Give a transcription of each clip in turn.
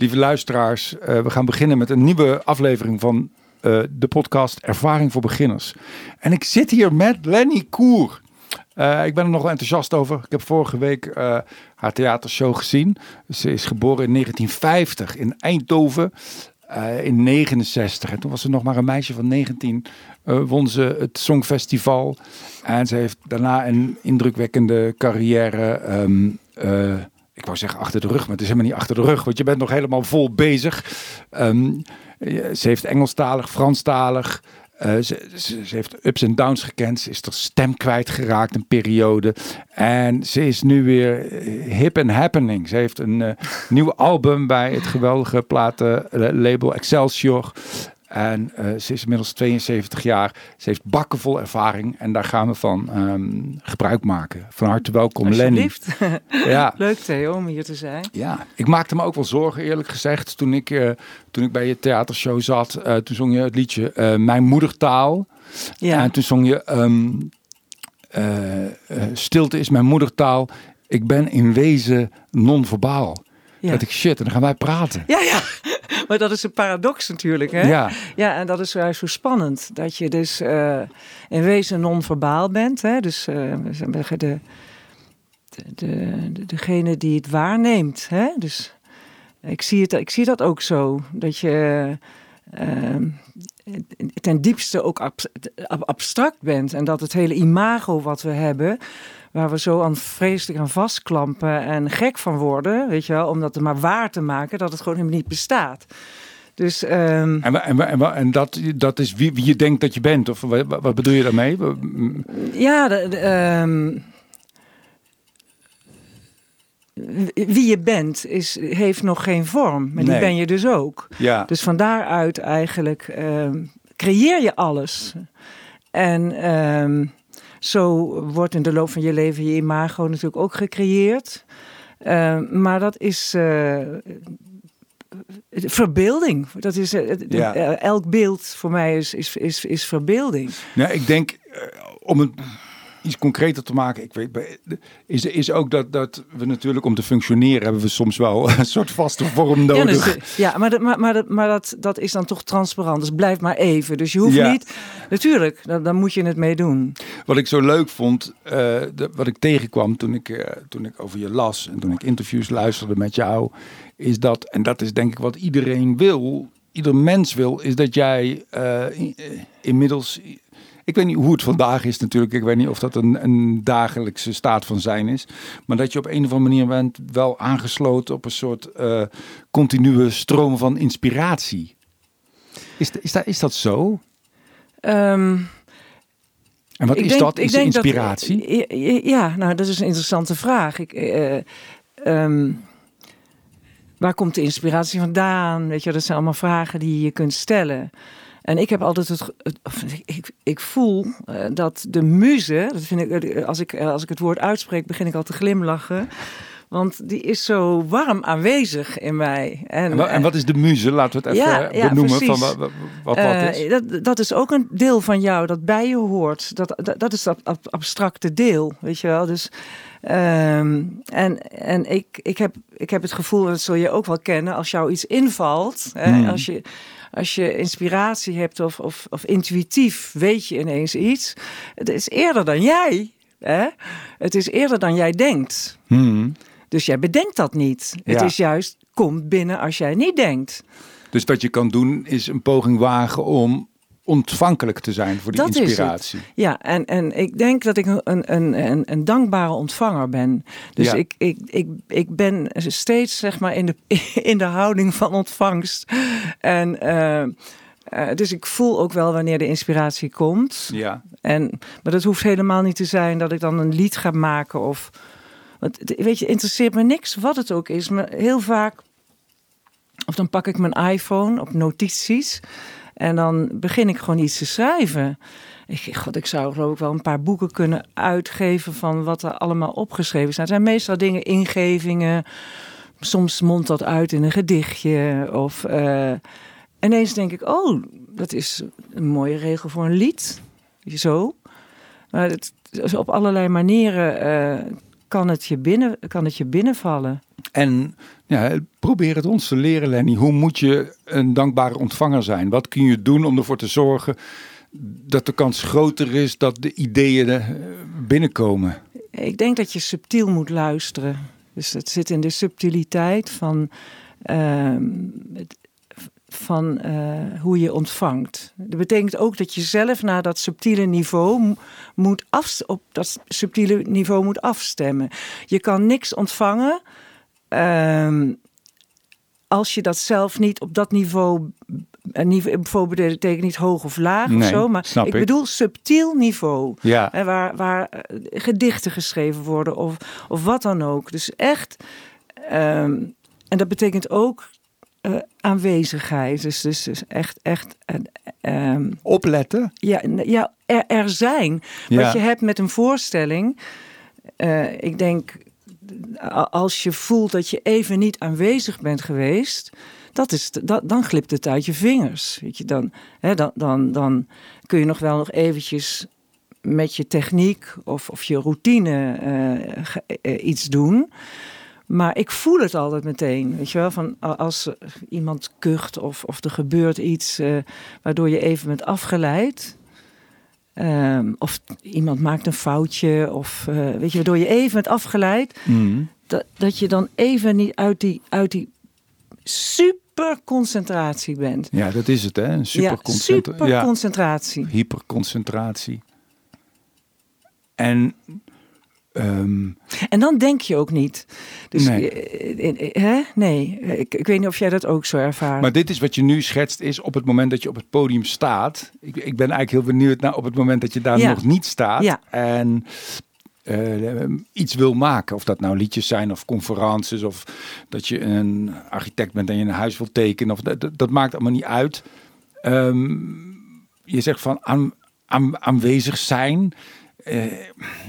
lieve luisteraars. Uh, we gaan beginnen met een nieuwe aflevering van uh, de podcast Ervaring voor Beginners. En ik zit hier met Lenny Koer. Uh, ik ben er nog wel enthousiast over. Ik heb vorige week haar theatershow gezien. Ze is geboren in 1950 in Eindhoven. in 69. En toen was ze nog maar een meisje van 19. won ze het Songfestival. En ze heeft daarna een indrukwekkende carrière. Um, ik wou zeggen achter de rug, maar het is helemaal niet achter de rug, want je bent nog helemaal vol bezig. Um, ze heeft Engelstalig, Franstalig. Uh, ze, heeft ups en downs gekend. Ze is er stem kwijtgeraakt een periode. En ze is nu weer eh, hip and happening. Ze heeft een uh, nieuw album bij het geweldige platenlabel Excelsior. En uh, ze is inmiddels 72 jaar. Ze heeft bakken vol ervaring. En daar gaan we van um, gebruik maken. Van harte welkom, Lenny. ja. Leuk Theo om hier te zijn. Ja, ik maakte me ook wel zorgen eerlijk gezegd. Toen ik, uh, toen ik bij je theatershow zat. Uh, toen zong je het liedje Mijn moedertaal. Ja. En toen zong je um, Stilte is mijn moedertaal. Ik ben in wezen non-verbaal. Ja. Dat ik shit, en dan gaan wij praten. Ja, ja. Maar dat is een paradox natuurlijk. Hè? Ja. ja, en dat is juist zo spannend. Dat je dus uh, in wezen non-verbaal bent. Hè? Dus uh, de, de, de, degene die het waarneemt. Hè? Dus ik zie, het, ik zie dat ook zo. Dat je uh, ten diepste ook abstract bent. En dat het hele imago wat we hebben waar we zo aan vreselijk aan vastklampen en gek van worden, weet je wel, om dat er maar waar te maken dat het gewoon helemaal niet bestaat. Dus, um... En, en, en, en, dat, dat is wie, wie je denkt dat je bent, of wat, wat bedoel je daarmee? Ja, de, de, um... wie je bent is, heeft nog geen vorm. Maar die ben je dus ook. Ja. Dus van daaruit eigenlijk um, creëer je alles. En zo wordt in de loop van je leven je imago natuurlijk ook gecreëerd. Uh, maar dat is uh, verbeelding. Dat is, uh, ja. elk beeld voor mij is, is, is, is verbeelding. Nou, ik denk om het iets concreter te maken. Ik weet, is, is ook dat, dat we natuurlijk om te functioneren hebben we soms wel een soort vaste vorm nodig. Ja, dus, ja maar, maar, maar, maar dat, dat is dan toch transparant. Dus blijf maar even. Dus je hoeft niet. Natuurlijk, dan, dan moet je het mee doen. Wat ik zo leuk vond, uh, de, wat ik tegenkwam toen ik, uh, toen ik over je las en toen ik interviews luisterde met jou, is dat, en dat is denk ik wat iedereen wil, ieder mens wil, is dat jij uh, inmiddels ik weet niet hoe het vandaag is natuurlijk. Ik weet niet of dat een, een dagelijkse staat van zijn is. Maar dat je op een of andere manier bent wel aangesloten op een soort uh, continue stroom van inspiratie. Is, is, dat, is dat zo? Um, en wat is denk, dat? Is inspiratie? Dat, ja, nou dat is een interessante vraag. Ik, uh, um, waar komt de inspiratie vandaan? Weet je, dat zijn allemaal vragen die je kunt stellen. En ik heb altijd het, ik, ik voel uh, dat de muze, dat vind ik, eh, als ik, als ik het woord uitspreek, begin ik al te glimlachen. Want die is zo warm aanwezig in mij. En, en, en wat is de muze? Laten we het even ja, benoemen. van wat, wat, uh, is. Dat, dat is ook een deel van jou dat bij je hoort. Dat, dat, dat is dat abstracte deel, weet je wel. Dus, um, en en ik, ik, heb, ik heb het gevoel, dat zul je ook wel kennen, als jou iets invalt. Hè, hmm. Als je als je inspiratie hebt of, of, of intuïtief weet je ineens iets. Het is eerder dan jij. Hè? Het is eerder dan jij denkt. Hmm. Dus jij bedenkt dat niet. Het is juist, komt binnen als jij niet denkt. Dus wat je kan doen is een poging wagen om ontvankelijk te zijn voor die inspiratie. Ja, en, en ik denk dat ik een, een, een, een dankbare ontvanger ben. Dus ik, ik, ik, ik ben steeds zeg maar in de, in de houding van ontvangst. En uh, dus ik voel ook wel wanneer de inspiratie komt. Ja. En, maar dat hoeft helemaal niet te zijn dat ik dan een lied ga maken of. Want weet je, interesseert me niks wat het ook is. Maar heel vaak. Of dan pak ik mijn iPhone op notities. En dan begin ik gewoon iets te schrijven. Ik, God, ik zou geloof ik wel een paar boeken kunnen uitgeven van wat er allemaal opgeschreven staat. Het zijn meestal dingen, ingevingen. Soms mondt dat uit in een gedichtje. Of uh, ineens denk ik, oh, dat is een mooie regel voor een lied. Zo. Maar het, op allerlei manieren uh, kan, het je binnen, kan het je binnenvallen. En Ja, probeer het ons te leren, Lenny. Hoe moet je een dankbare ontvanger zijn? Wat kun je doen om ervoor te zorgen dat de kans groter is dat de ideeën eh, binnenkomen? Ik denk dat je subtiel moet luisteren. Dus het zit in de subtiliteit van, ehm, van eh, hoe je ontvangt. Dat betekent ook dat je zelf naar dat subtiele niveau moet af, op dat subtiele niveau moet afstemmen. Je kan niks ontvangen ehm, als je dat zelf niet op dat niveau een niveau betekent niet hoog of laag of zo, maar ik, ik, bedoel subtiel niveau. Ja. waar, waar eh, gedichten geschreven worden of, of wat dan ook. Dus echt, ehm, en dat betekent ook uh, aanwezigheid. Dus, dus, dus echt, echt. Uh, Opletten? Ja, ja er, er zijn. Ja. Wat je hebt met een voorstelling. Uh, ik denk, als je voelt dat je even niet aanwezig bent geweest dat is, dat, dan glipt het uit je vingers. Weet je, dan, hè, dan, dan, dan kun je nog wel nog eventjes met je techniek of, of je routine iets doen. Maar ik voel het altijd meteen. Weet je wel, van als iemand kucht of, of er gebeurt iets uh, waardoor je even bent afgeleid. Um, of iemand maakt een foutje, of uh, weet je, waardoor je even bent afgeleid. Mm. Dat, dat je dan even niet uit die, uit die super concentratie bent. Ja, dat is het, hè? Een super, ja, super concentratie. Hyperconcentratie. En. Um... En dan denk je ook niet. Dus, nee. Eh, eh, hè? nee. Ik, ik weet niet of jij dat ook zo ervaart. Maar dit is wat je nu schetst, is op het moment dat je op het podium staat. Ik, ik ben eigenlijk heel benieuwd naar op het moment dat je daar nog niet staat. Ja. En uh, iets wil maken. Of dat nou liedjes zijn of conferences of dat je een architect bent en je een huis wil tekenen. Of dat, dat maakt allemaal niet uit. Um, je zegt van aan, aan, aanwezig zijn. Uh,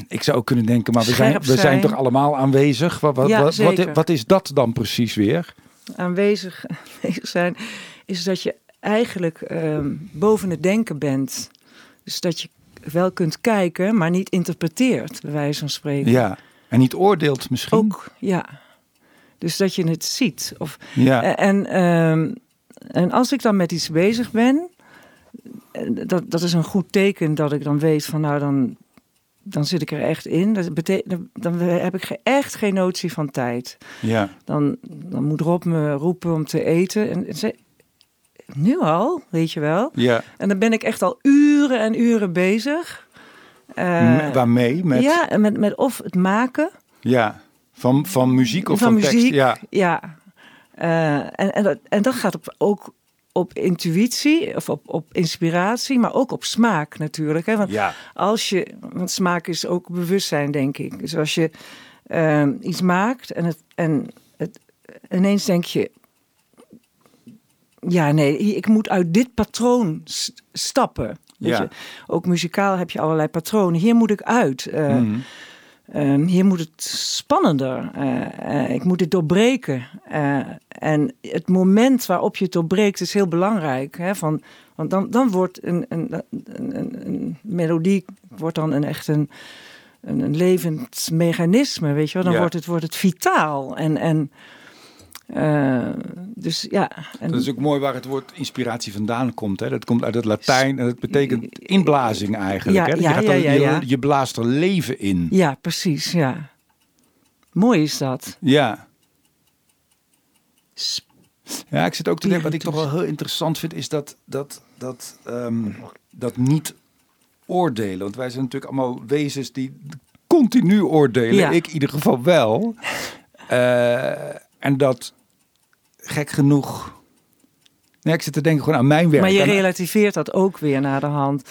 ik zou ook kunnen denken, maar we zijn, we zijn toch allemaal aanwezig? Wat, wat, ja, wat, wat, wat, is dat dan precies weer? Aanwezig, aanwezig zijn is dat je eigenlijk um, boven het denken bent. Dus dat je wel kunt kijken, maar niet interpreteert, bij wijze van spreken. Ja, en niet oordeelt misschien. Ook, ja. Dus dat je het ziet. Of, ja. En, en, en als ik dan met iets bezig ben, dat, dat is een goed teken dat ik dan weet van nou dan, dan zit ik er echt in. Dat betekent, dan heb ik echt geen notie van tijd. Ja. Dan, dan moet Rob me roepen om te eten. En nu al, weet je wel. Ja. En dan ben ik echt al uren en uren bezig. Uh, Waarmee? Met... Ja, met, met of het maken. Ja, van, van muziek of van, van muziek, tekst? Ja. ja. Uh, en, en, dat, en dat gaat op, ook op intuïtie of op, op inspiratie, maar ook op smaak natuurlijk. Hè? Want ja. als je, want smaak is ook bewustzijn, denk ik. Dus als je uh, iets maakt en, het, en het, ineens denk je, ja, nee, ik moet uit dit patroon stappen. Ja. je? Ook muzikaal heb je allerlei patronen. Hier moet ik uit. Uh, mm. Uh, hier moet het spannender. Uh, ik moet het doorbreken. en het moment waarop je het doorbreekt is heel belangrijk. Hè? Van, want dan, dan wordt een, een, een, een melodie wordt dan een echt een, een, een levend mechanisme. Weet je wel? Dan ja. wordt, het, wordt het vitaal. En, en uh, dus ja. En... Dat is ook mooi waar het woord inspiratie vandaan komt. Hè? Dat komt uit het Latijn en dat betekent inblazing eigenlijk. Ja, hè? Ja, ja, ja, ja, Je, je, blaast er leven in. Ja, precies. Ja. Mooi is dat. Ja. Ja, ik zit ook te denken, wat ik toch wel heel interessant vind, is dat, dat, dat, um, dat niet oordelen. Want wij zijn natuurlijk allemaal wezens die continu oordelen. Ja. Ik in ieder geval wel. Uh, en dat gek genoeg. Nee, ik zit te denken gewoon aan mijn werk. Maar je relativeert dat ook weer naar de hand.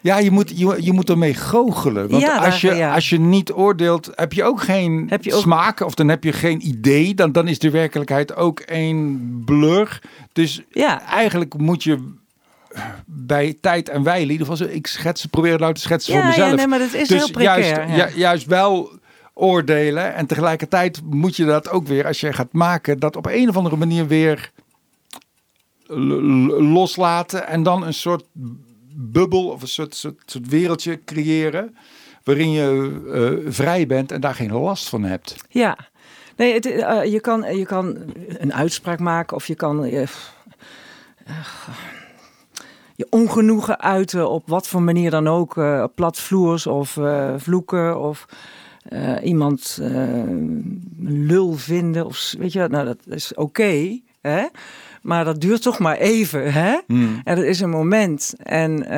Ja, je moet, je, je moet ermee goochelen. Want ja, als, je, ja. als je niet oordeelt, heb je ook geen heb je ook... smaak of dan heb je geen idee. Dan, dan is de werkelijkheid ook één blur. Dus ja. eigenlijk moet je bij tijd en wijle, in ieder geval, ik schets, probeer het nou te schetsen ja, voor mezelf. Ja, nee, maar dat is dus heel precair. Juist, ju juist wel oordelen. En tegelijkertijd moet je dat ook weer, als je gaat maken, dat op een of andere manier weer loslaten. En dan een soort bubbel of een soort, soort, wereldje creëren. Waarin je uh, vrij bent en daar geen last van hebt. Ja, Nee, het, uh, je, kan, je kan een uitspraak maken of je kan uh, je ongenoegen uiten op wat voor manier dan ook. Platvloers of vloeken of iemand lul vinden. Of, weet je, nou dat is oké. hè? Maar dat duurt toch maar even. Hè? Hmm. En dat is een moment. En,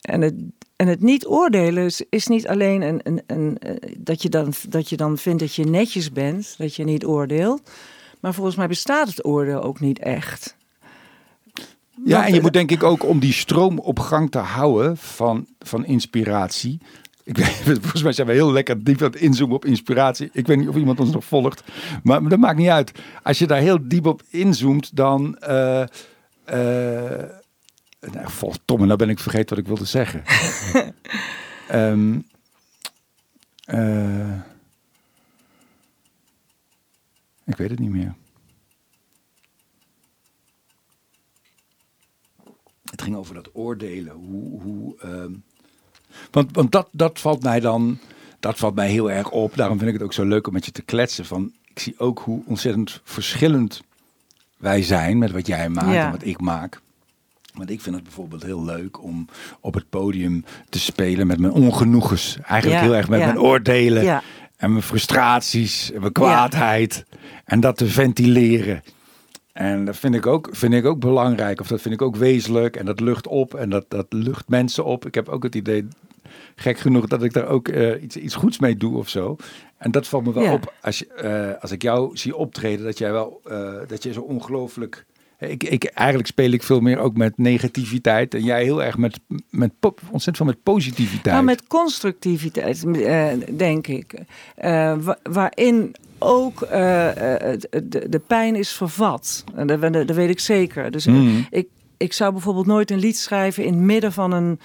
en het en het niet oordelen is, is niet alleen een, een, een, eh, dat, je dan, dat je dan vindt dat je netjes bent, dat je niet oordeelt. Maar volgens mij bestaat het oordeel ook niet echt. Ja, en je moet denk ik ook om die stroom op gang te houden van, van inspiratie. Ik weet, volgens mij zijn we heel lekker diep aan het inzoomen op inspiratie. Ik weet niet of iemand ons nog volgt, maar, maar dat maakt niet uit. Als je daar heel diep op inzoomt, dan. Uh, nou, Tomme, nou ben ik vergeten wat ik wilde zeggen. um, uh, ik weet het niet meer. Het ging over dat oordelen. Hoe, hoe, um, want want dat, dat valt mij dan dat valt mij heel erg op. Daarom vind ik het ook zo leuk om met je te kletsen. Van, ik zie ook hoe ontzettend verschillend wij zijn met wat jij maakt en wat ik maak. Want ik vind het bijvoorbeeld heel leuk om op het podium te spelen met mijn ongenoegens. Eigenlijk heel erg met mijn oordelen en mijn frustraties en mijn kwaadheid. En dat te ventileren. En dat vind ik, ook, vind ik ook belangrijk, of dat vind ik ook wezenlijk. En dat lucht op en dat, dat lucht mensen op. Ik heb ook het idee, gek genoeg, dat ik daar ook uh, iets, iets goeds mee doe of zo. En dat valt me wel op als, je, uh, als ik jou zie optreden, dat jij wel, uh, dat je zo ongelooflijk ik, ik, eigenlijk speel ik veel meer ook met negativiteit. En jij heel erg met, met ontzettend veel met positiviteit. Nou, met constructiviteit, denk ik. Uh, waarin ook uh, de, de, pijn is vervat. En dat, dat, weet ik zeker. Dus mm. ik, ik zou bijvoorbeeld nooit een lied schrijven in het midden van een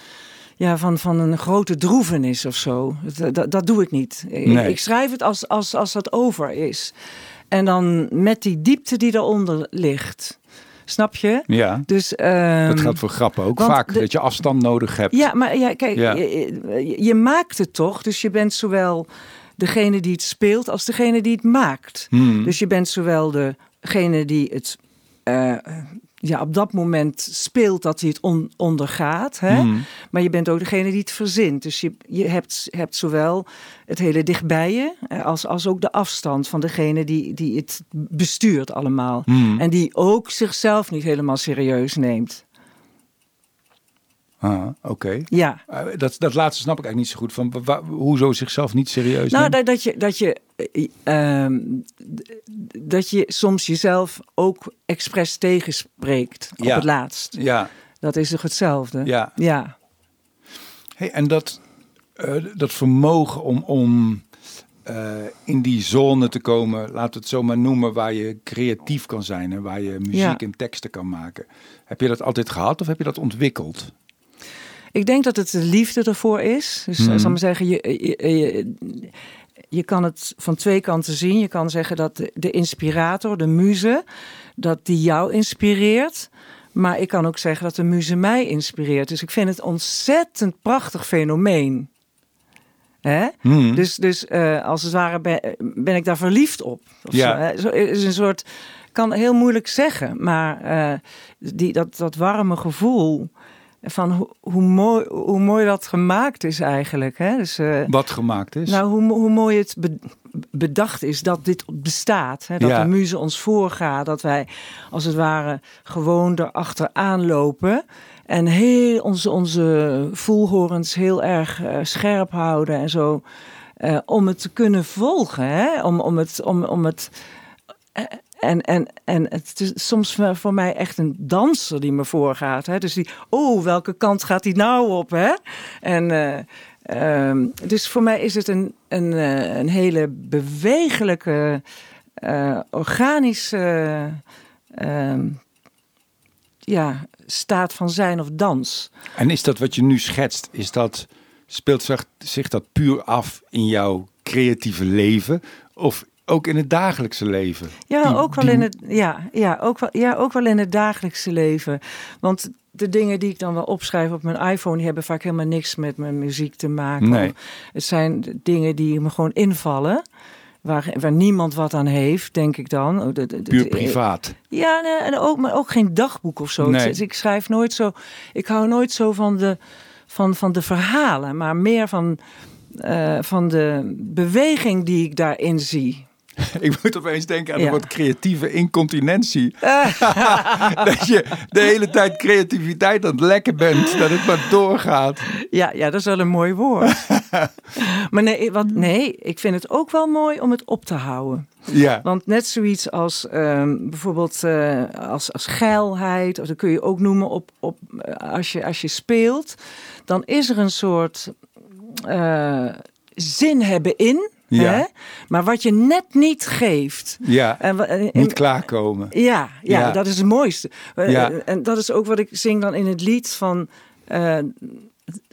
ja, van, van een grote droevenis of zo. Dat, dat, doe ik niet. Nee. Ik, ik, schrijf het als, als, als dat over is. En dan met die diepte die eronder ligt. Snap je? Ja. Dus, dat ehm, geldt voor grappen ook vaak, dat je afstand nodig hebt. Ja, maar ja, kijk, Je, je, maakt het toch? Dus je bent zowel degene die het speelt als degene die het maakt. Hmm. Dus je bent zowel degene die het uh, ja, op dat moment speelt dat hij het ondergaat. Hè? Hmm. Maar je bent ook degene die het verzint. Dus je, je hebt, hebt zowel het hele dichtbij je eh, als, als ook de afstand van degene die, die het bestuurt allemaal. Hmm. En die ook zichzelf niet helemaal serieus neemt. Ah, oké. Ja. Uh, dat, dat laatste snap ik eigenlijk niet zo goed. Van, waar, hoezo zichzelf niet serieus Nou, dat, dat, je, dat, je, uh, dat je soms jezelf ook expres tegenspreekt op het laatst. Ja. Dat is toch hetzelfde? Ja. ja. Hey, en dat, uh, dat vermogen om, om in die zone te komen, laten we het zo maar noemen, waar je creatief kan zijn en waar je muziek ja. en teksten kan maken. Heb je dat altijd gehad of heb je dat ontwikkeld? Ik denk dat het de liefde ervoor is. Dus mm. zal maar zeggen, je, je, je, kan het van twee kanten zien. Je kan zeggen dat de, de inspirator, de muze, dat die jou inspireert. Maar ik kan ook zeggen dat de muze mij inspireert. Dus ik vind het ontzettend prachtig fenomeen. Hè? Hmm. Dus, dus uh, als het ware ben, ben, ik daar verliefd op. Of ja. Zo, is een soort, kan heel moeilijk zeggen, maar uh, die, dat, dat warme gevoel van hoe, hoe, mooi, hoe mooi dat gemaakt is eigenlijk. Hè? Dus, uh, Wat gemaakt is? Nou, hoe, hoe mooi het bedacht is dat dit bestaat. Hè? Dat de muze ons voorgaat. Dat wij als het ware gewoon erachteraan lopen. En heel onze, onze voelhorens heel erg uh, scherp houden en zo. Uh, om het te kunnen volgen. Hè? Om, om het. Om, om het en, en, en het is soms voor mij echt een danser die me voorgaat. Hè? Dus die, oh, welke kant gaat hij nou op? Hè? En uh, um, dus voor mij is het een, een, uh, een hele bewegelijke, uh, organische uh, ja, staat van zijn of dans. En is dat wat je nu schetst, is dat, speelt zich dat puur af in jouw creatieve leven? Of ook in het dagelijkse leven. Ja, ook wel in het, ja, ja, ook wel, ja, ook wel in het dagelijkse leven. Want de dingen die ik dan wel opschrijf op mijn iPhone, die hebben vaak helemaal niks met mijn muziek te maken. Nee. Het zijn dingen die me gewoon invallen. waar, waar niemand wat aan heeft, denk ik dan. Oh, Puur privaat. Ja, nee, en ook, maar ook geen dagboek of zo. Nee. Dus ik schrijf nooit zo. Ik hou nooit zo van de, van, van de verhalen, maar meer van, eh, van de beweging die ik daarin zie. Ik moet opeens denken aan Ja. wat creatieve incontinentie. dat je de hele tijd creativiteit aan het lekken bent. Dat het maar doorgaat. Ja, ja, dat is wel een mooi woord. maar nee, wat, nee, ik vind het ook wel mooi om het op te houden. Ja. Want net zoiets als ehm, bijvoorbeeld eh, als, als geilheid, of dat kun je ook noemen op, op, eh, als, je, als je speelt, dan is er een soort eh, zin hebben in, Ja. hè? maar wat je net niet geeft. Ja. En, Niet klaarkomen. ja, ja, Ja. dat is het mooiste. Eh, Ja. En dat is ook wat ik zing dan in het lied van. eh,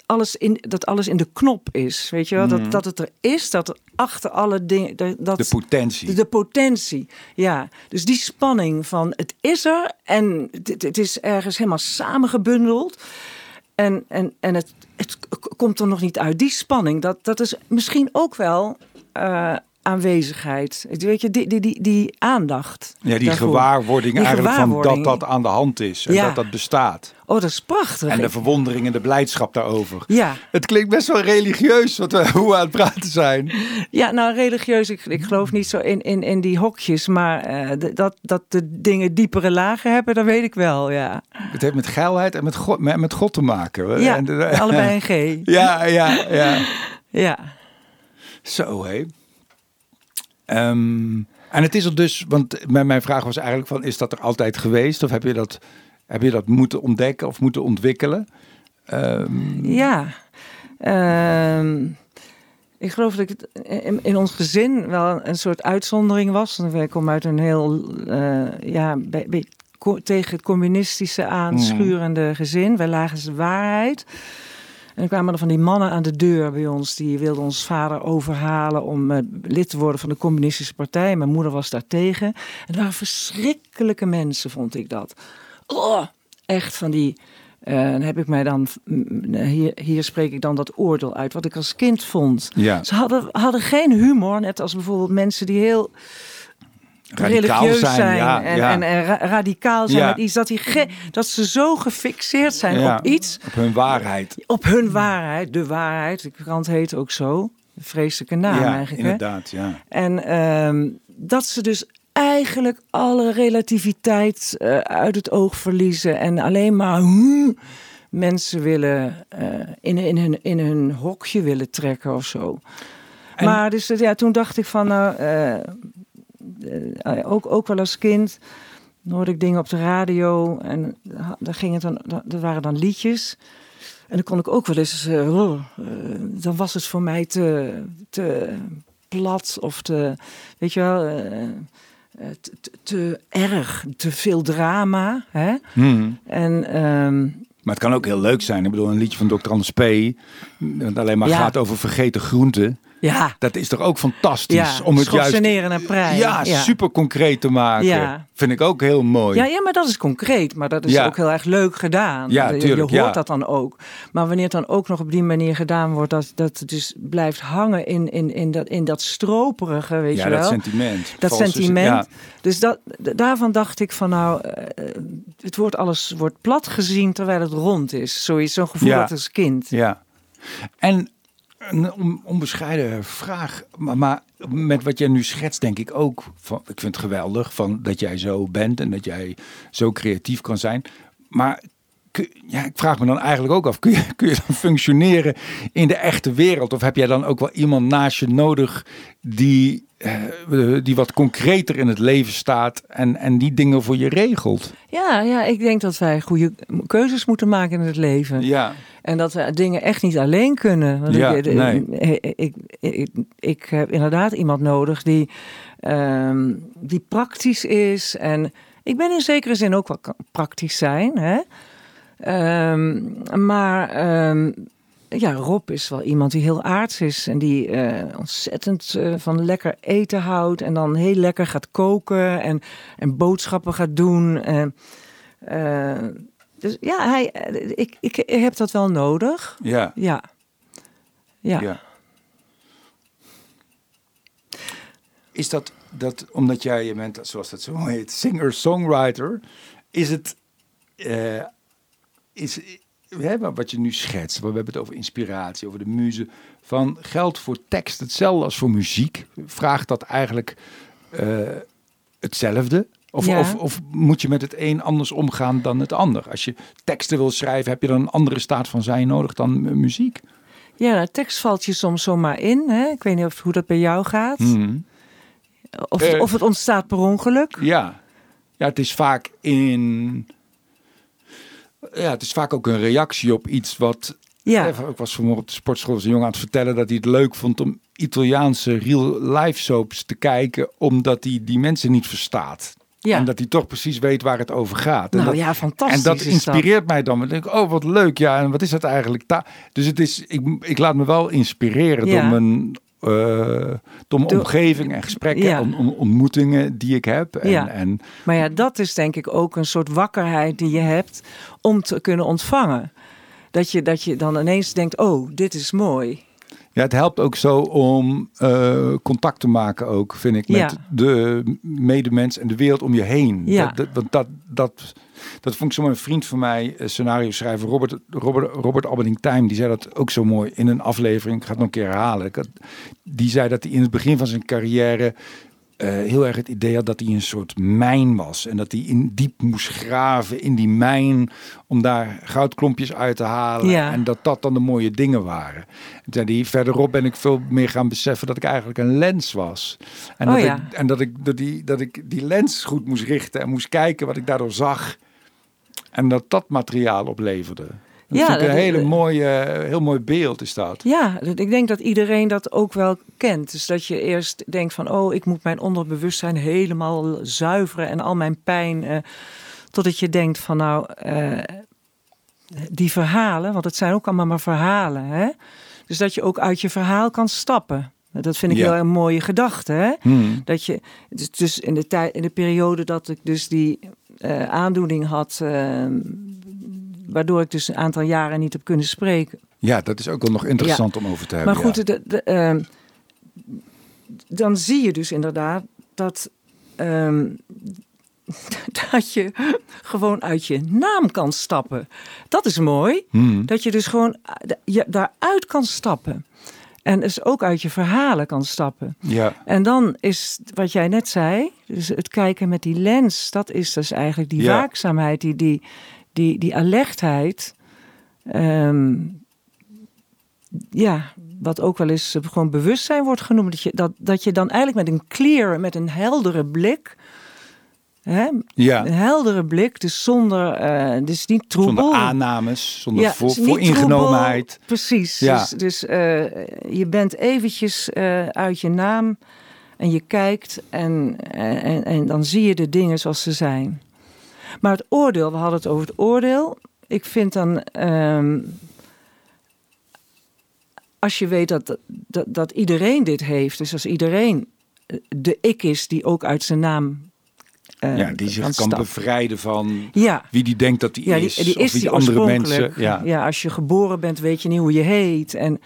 alles in, dat alles in de knop is. Weet je wel? Dat, dat het er is, dat er achter alle dingen. Dat, Mhm. De potentie. de, de potentie. Ja, dus die spanning van het is er en het, het is ergens helemaal samengebundeld. En, en, en het, het komt er nog niet uit. Die spanning, dat, dat is misschien ook wel eh, aanwezigheid. Weet je, die, die, die, die aandacht. Ja, die daarvoor. gewaarwording Die eigenlijk van dat dat aan de hand is. En Ja. dat dat bestaat. Oh, dat is prachtig. En de verwondering en de blijdschap daarover. ja. Het klinkt best wel religieus wat we, hoe we aan het praten zijn. ja, nou religieus, ik, ik geloof niet zo in, in, in die hokjes, maar eh, dat, dat de dingen diepere lagen hebben, dat weet ik wel, ja. Het heeft met geilheid en met God, met, met God te maken. Ja, En allebei een G. Ja, ja, ja. Ja. Zo hé. Ehm, en het is er dus, want mijn, vraag was eigenlijk van, is dat er altijd geweest? Of heb je dat, heb je dat moeten ontdekken of moeten ontwikkelen? Ehm, Ja. Ehm, ik geloof dat ik het in, in ons gezin wel een soort uitzondering was. Ik kom uit een heel, eh, ja, be- be- co- tegen het communistische aanschurende gezin. Wij lagen de waarheid. En er kwamen er van die mannen aan de deur bij ons. Die wilden ons vader overhalen om eh, lid te worden van de communistische partij. Mijn moeder was daar tegen. En het waren verschrikkelijke mensen, vond ik dat. Oh, echt van die... eh, dan heb ik mij dan... mm, Hier, hier spreek ik dan dat oordeel uit. Wat ik als kind vond. ja, Ze hadden, hadden geen humor. Net als bijvoorbeeld mensen die heel radicaal religieus zijn, ja, en, ja. en, en ra- radicaal zijn Ja. met iets. Dat, die dat ze zo gefixeerd zijn op iets, op hun waarheid. op hun waarheid, de waarheid. De krant heet ook zo. Vreselijke naam eigenlijk. Hè? inderdaad, ja. En ehm, dat ze dus eigenlijk alle relativiteit eh, uit het oog verliezen en alleen maar hmm, mensen willen eh, in, in, hun, in hun hokje willen trekken of zo. En- Maar dus ja, toen dacht ik van nou, eh, ook, ook wel als kind hoorde ik dingen op de radio en daar ging het dan, da- er waren dan liedjes. En dan kon ik ook wel eens, eh, oh, eh, dan was het voor mij te, te plat of te, weet je wel, eh, eh, te, erg, te veel drama. Hè? Hmm. En ehm, Maar het kan ook heel leuk zijn. Ik bedoel, een liedje van Dr. Anders P. Dat alleen maar Ja. gaat over vergeten groenten. Ja, Dat is toch ook fantastisch? ja om het juist en prei. ja, super concreet te maken. Ja. Vind ik ook heel mooi. Ja, ja, maar dat is concreet. Maar dat is Ja. ook heel erg leuk gedaan. Ja, je, je hoort ja. dat dan ook. Maar wanneer het dan ook nog op die manier gedaan wordt... dat, dat het dus blijft hangen in, in, in, dat, in dat stroperige, weet Ja, je wel. dat sentiment. Dat sentiment. Ja, Dus dat, daarvan dacht ik van nou... eh, het wordt alles wordt plat gezien terwijl het rond is. Zoiets, zo'n gevoel Ja. dat als kind. ja. En een on- onbescheiden vraag, maar, met wat jij nu schetst, denk ik ook. Van, ik vind het geweldig van dat jij zo bent en dat jij zo creatief kan zijn. Maar ja, ik vraag me dan eigenlijk ook af: kun je, kun je dan functioneren in de echte wereld? Of heb jij dan ook wel iemand naast je nodig die, eh, die wat concreter in het leven staat en, en die dingen voor je regelt? Ja, ja, ik denk dat wij goede keuzes moeten maken in het leven. Ja, En dat we dingen echt niet alleen kunnen. Want Ja, ik, ik, nee. ik, ik, ik, ik heb inderdaad iemand nodig die, ehm, die praktisch is. En ik ben in zekere zin ook wel praktisch zijn. Hè? Ehm, maar ehm, ja, Rob is wel iemand die heel aards is. En die eh, ontzettend eh, van lekker eten houdt. En dan heel lekker gaat koken. En, en boodschappen gaat doen. En, eh, dus ja, hij, ik, ik heb dat wel nodig. ja, Ja. Ja. ja. is dat, dat omdat jij, je bent, zoals dat zo heet, singer-songwriter, is het, is, hè, wat je nu schetst, we hebben het over inspiratie, over de muze, van geldt voor tekst hetzelfde als voor muziek? Vraagt dat eigenlijk uh, hetzelfde? Of, of, of, moet je met het een anders omgaan dan het ander? Als je teksten wil schrijven, heb je dan een andere staat van zijn nodig dan muziek? Ja, nou, tekst valt je soms zomaar in. Hè? Ik weet niet of, hoe dat bij jou gaat. Hmm. Of, uh, of het ontstaat per ongeluk. Ja. ja, het is vaak in. Ja, het is vaak ook een reactie op iets wat. Ja. Ik was vanmorgen op de sportschool een jongen aan het vertellen dat hij het leuk vond om Italiaanse real life soaps te kijken, omdat hij die mensen niet verstaat. Ja. En dat hij toch precies weet waar het over gaat. Nou en dat, ja, fantastisch. En dat inspireert mij dan. Dan denk ik, oh wat leuk. Ja, en wat is dat eigenlijk? Dus het is, ik, ik laat me wel inspireren door mijn uh, door mijn omgeving en gesprekken en ontmoetingen die ik heb. En, ja. en, maar ja, dat is denk ik ook een soort wakkerheid die je hebt om te kunnen ontvangen. Dat je, dat je dan ineens denkt, oh, dit is mooi. Ja, het helpt ook zo om uh, contact te maken ook, vind ik, met de medemens en de wereld om je heen. Ja. Dat, dat, dat, dat, dat vond ik zo een vriend van mij, eh, scenario schrijver Robert, Robert, Robert Time, die zei dat ook zo mooi in een aflevering. Ik ga het nog een keer herhalen. Die zei dat hij in het begin van zijn carrière uh, heel erg het idee had dat hij een soort mijn was. En dat hij in diep moest graven in die mijn om daar goudklompjes uit te halen. Ja. En dat dat dan de mooie dingen waren. En zei hij, verderop ben ik veel meer gaan beseffen dat ik eigenlijk een lens was. En, oh, dat, ja. ik, en dat, ik, dat, die, dat ik die lens goed moest richten en moest kijken wat ik daardoor zag. En dat dat materiaal opleverde. Dat ja, een hele mooie, heel mooi beeld is dat. Ja, ik denk dat iedereen dat ook wel kent. Dus dat je eerst denkt van, oh, ik moet mijn onderbewustzijn helemaal zuiveren en al mijn pijn. Eh, totdat je denkt van, nou, eh, die verhalen, want het zijn ook allemaal maar verhalen. Hè? Dus dat je ook uit je verhaal kan stappen. Dat vind ik ja. heel een mooie gedachte. Hè? Hmm. Dat je, dus, dus in de tijd, in de periode dat ik dus die uh, aandoening had ehm, waardoor ik dus een aantal jaren niet heb kunnen spreken. Ja, dat is ook wel nog interessant om over te hebben. Maar goed, ja. de, de, uh, dan zie je dus inderdaad dat, um, dat je gewoon uit je naam kan stappen. Dat is mooi. Hmm. Dat je dus gewoon je daaruit kan stappen. En dus ook uit je verhalen kan stappen. Ja. En dan is wat jij net zei, dus het kijken met die lens, dat is dus eigenlijk die Ja. waakzaamheid, die, die, die, die alertheid. ehm, ja, wat ook wel eens eh, gewoon bewustzijn wordt genoemd. Dat je, dat, dat je dan eigenlijk met een clear, met een heldere blik. Hè, Ja. Een heldere blik, dus zonder, eh, dus niet troebel. Zonder aannames, zonder Ja, voor, dus vooringenomenheid. troebel. Precies. Ja. Dus, dus eh, je bent eventjes uit je naam en je kijkt en, en, en dan zie je de dingen zoals ze zijn. Maar het oordeel, we hadden het over het oordeel. Ik vind dan, ehm, als je weet dat, dat, dat iedereen dit heeft, dus als iedereen de ik is die ook uit zijn naam. eh, Ja, die zich kan bevrijden van Ja, wie die denkt dat ja, is. die, die of is wie die die andere mensen. Ja. ja, als je geboren bent, weet je niet hoe je heet. En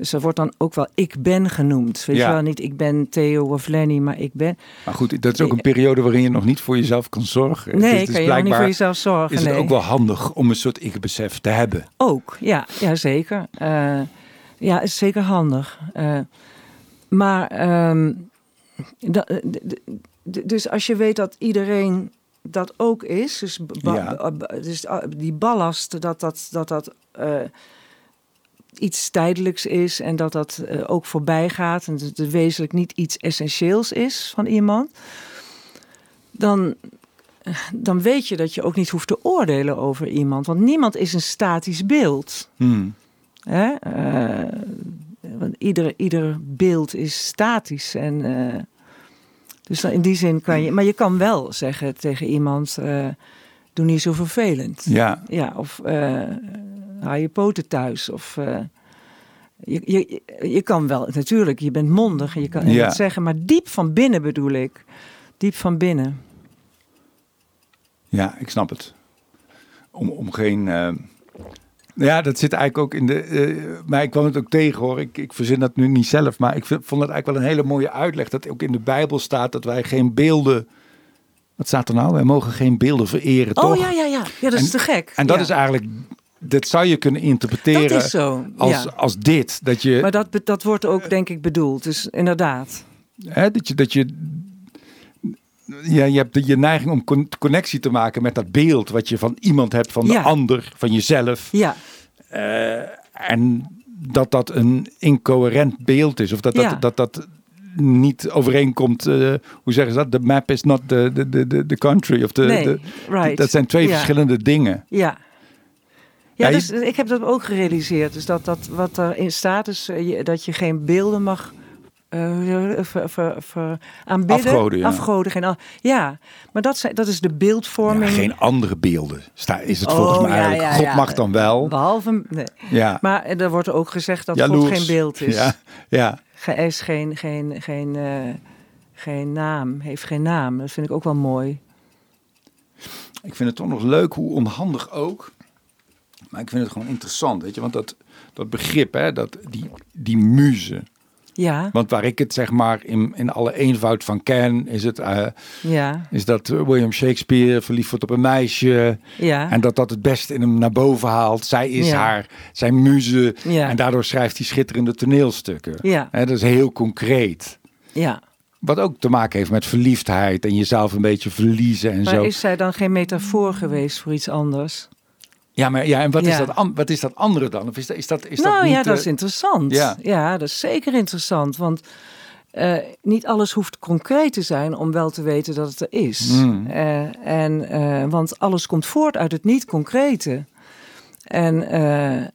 dus er wordt dan ook wel ik ben genoemd. Weet Ja. je wel, niet ik ben Theo of Lenny, maar ik ben. Maar goed, dat is ook een periode waarin je nog niet voor jezelf kan zorgen. Nee, Dus is kan je nog niet voor jezelf zorgen. Is het nee. ook wel handig om een soort ik-besef te hebben? Ook, ja, ja zeker. Eh, ja, is zeker handig. Eh, maar, d- dus als je weet dat iedereen dat ook is, dus, Ja. dus ah, die ballast, dat dat, dat, dat eh, iets tijdelijks is en dat dat eh, ook voorbij gaat en dat het wezenlijk niet iets essentieels is van iemand, dan, dan weet je dat je ook niet hoeft te oordelen over iemand. Want niemand is een statisch beeld. Hmm. Hè? Eh, want ieder, ieder beeld is statisch. En, eh, dus in die zin kan je. Maar je kan wel zeggen tegen iemand: eh, doe niet zo vervelend. Ja, Ja, of eh haal je poten thuis. Of. eh, je, je, je kan wel, natuurlijk, je bent mondig en je kan Ja. het zeggen, maar diep van binnen bedoel ik. Diep van binnen. ja, ik snap het. Om, om geen, eh, Ja, dat zit eigenlijk ook in de. Uh, maar ik kwam het ook tegen hoor. Ik, ik verzin dat nu niet zelf. Maar ik vind, vond het eigenlijk wel een hele mooie uitleg. Dat ook in de Bijbel staat dat wij geen beelden. Wat staat er nou? Wij mogen geen beelden vereren. Oh toch? ja, ja, ja. Ja, dat is te gek. En dat Ja. is eigenlijk. Dat zou je kunnen interpreteren Dat is zo. als, ja. als dit. Dat je, Maar dat, dat wordt ook denk ik bedoeld. Dus inderdaad. hè, dat je, dat je ja, je hebt de- je neiging om con- connectie te maken met dat beeld wat je van iemand hebt, van de Ja. ander, van jezelf. Ja, Eh, en dat dat een incoherent beeld is. Of dat dat, Ja. dat, dat niet overeenkomt. eh, hoe zeggen ze dat? The map is not the, the, the, the, country. Of nee, right. Dat zijn twee verschillende dingen. Ja. Ja, dus ik heb dat ook gerealiseerd. Dus dat, dat wat erin staat is eh, dat je geen beelden mag ver, ver, ver- aanbidden. Afgoden, ja. Afgoden, geen, ja, maar dat, zijn, dat is de Ja, beeldvorming. geen andere beelden. Sta, is het Oh, volgens mij ja, eigenlijk. God mag dan wel. Behalve, nee. Ja. Maar er wordt ook gezegd dat Jaloers. God geen beeld is. Ja, ja. Ge- is geen, geen, geen, eh, geen naam, heeft geen naam. Dat vind ik ook wel mooi. Ik vind het toch nog leuk, hoe onhandig ook. Maar ik vind het gewoon interessant, weet je. Want dat, dat begrip, hè, dat, die, die muze. Ja, Want waar ik het zeg maar in, in alle eenvoud van ken, is, het, eh, ja, is dat William Shakespeare verliefd wordt op een meisje. ja. En dat dat het beste in hem naar boven haalt. Zij is Ja. haar, zijn muze. Ja. En daardoor schrijft hij schitterende toneelstukken. Ja. Hè, dat is heel concreet. ja. Wat ook te maken heeft met verliefdheid en jezelf een beetje verliezen en Maar zo. is zij dan geen metafoor geweest voor iets anders? Ja, maar ja, en wat, Is dat, wat is dat andere dan? Of is dat, is dat, is nou dat niet, ja, dat is interessant. ja. Ja. dat is zeker interessant. Want eh, niet alles hoeft concreet te zijn om wel te weten dat het er is. Mm. Eh, en, eh, want alles komt voort uit het niet-concrete. En, eh,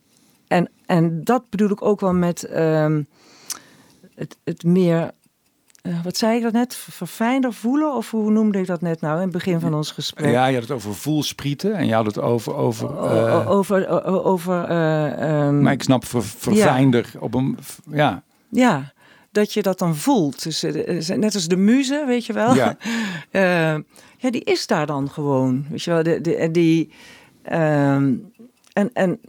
en, en dat bedoel ik ook wel met ehm, het, het meer... eh, wat zei ik dat net? Verfijnder voelen? Of hoe noemde ik dat net nou in het begin van ons gesprek? Ja, je had het over voelsprieten en je had het over... over O- eh, o- over o- over ehm, maar ik snap ver, verfijnder op een... Ja, Ja, dat je dat dan voelt. Dus, net als de muze, weet je wel. Ja. Ja, die is daar dan gewoon. Weet je wel, de, de, en die. ehm, en, en,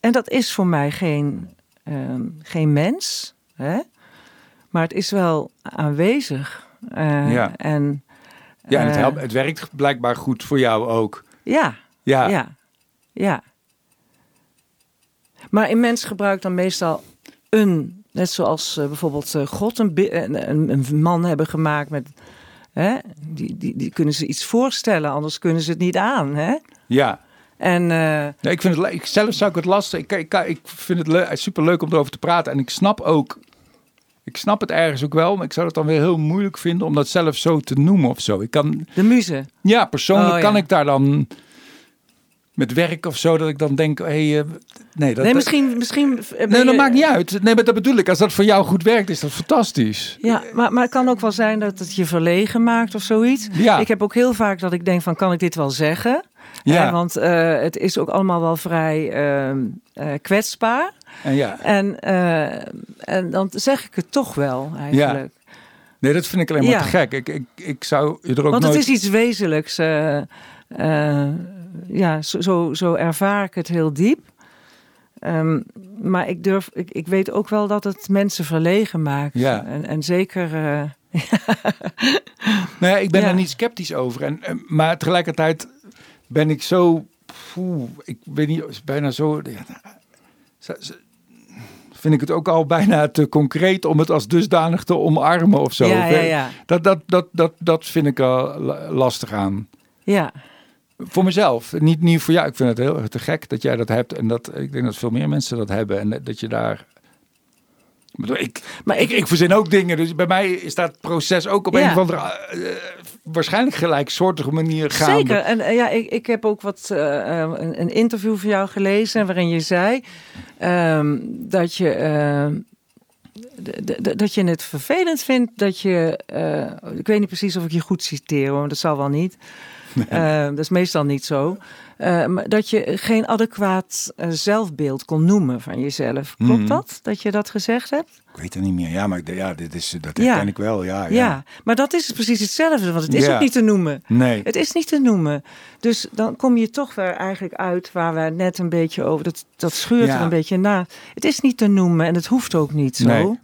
en dat is voor mij geen, ehm, geen mens, hè? Maar het is wel aanwezig. Eh, Ja. En, ja en het, eh, helpt, het werkt blijkbaar goed voor jou ook. ja, Ja, ja, ja. Maar een mens gebruikt dan meestal een, net zoals eh, bijvoorbeeld God een, een, een, man hebben gemaakt met. Hè, die, die, die kunnen ze iets voorstellen, anders kunnen ze het niet aan. Hè? ja. En Nee, ik vind het, ik, zelf zou ik het lastig. Ik, ik, ik vind het le- super leuk om erover te praten. En ik snap ook. Ik snap het ergens ook wel, maar ik zou het dan weer heel moeilijk vinden om dat zelf zo te noemen of zo. Ik kan, de muze. ja, persoonlijk Oh, ja. kan ik daar dan met werk of zo dat ik dan denk, hé, hey, eh, nee, dat, nee, misschien. misschien eh, nee, je- dat maakt niet uit. Nee, maar dat bedoel ik. Als dat voor jou goed werkt, is dat fantastisch. Ja, maar, maar het kan ook wel zijn dat het je verlegen maakt of zoiets. Ja. Ik heb ook heel vaak dat ik denk van, kan ik dit wel zeggen? Ja. Eh, want eh, het is ook allemaal wel vrij ehm, eh, kwetsbaar. En ja, En, eh, en dan zeg ik het toch wel eigenlijk. nee, dat vind ik alleen maar Ja. te gek. Ik, ik, ik zou je er ook Want nooit... het is iets wezenlijks. ja, zo, zo, zo ervaar ik het heel diep. Ehm, maar ik, durf, ik, ik weet ook wel dat het mensen verlegen maakt. Ja. En, en zeker... eh, Nee, ik ben Ja. er niet sceptisch over. En- maar tegelijkertijd ben ik zo... poeh, ik weet niet, is bijna zo... ja, zo- vind ik het ook al bijna te concreet om het als dusdanig te omarmen of zo. ja, ja. Dat, dat, dat, dat, dat vind ik al la- lastig aan. ja. Voor mezelf, niet, niet voor jou. Ik vind het heel te gek dat jij dat hebt. En dat, ik denk dat veel meer mensen dat hebben. En dat je daar... Ik, Maar ik, ik- verzin ook dingen. Dus bij mij is dat proces ook op Ja. een of andere... eh, waarschijnlijk gelijksoortige manier gaande. Zeker. En eh, ja, ik, ik heb ook wat eh, eh, een, een interview van jou gelezen waarin je zei ehm, dat je. ehm, dat je het vervelend vindt dat je. eh, ik weet niet precies of ik je goed citeer hoor, dat zal wel niet. Eh, dat is meestal niet zo. Maar dat je geen adequaat eh, zelfbeeld kon noemen van jezelf. Klopt Mhm. dat? Dat je dat gezegd hebt? Ik weet het niet meer. Ja, maar ja, dit is, dat herken ik wel. Ja, ja. ja, maar dat is precies hetzelfde. Want het is ook niet te noemen. Nee. Het is niet te noemen. Dus dan kom je toch weer eigenlijk uit waar we net een beetje over... Dat, dat schuurt er een beetje na. Het is niet te noemen en het hoeft ook niet zo. Nee.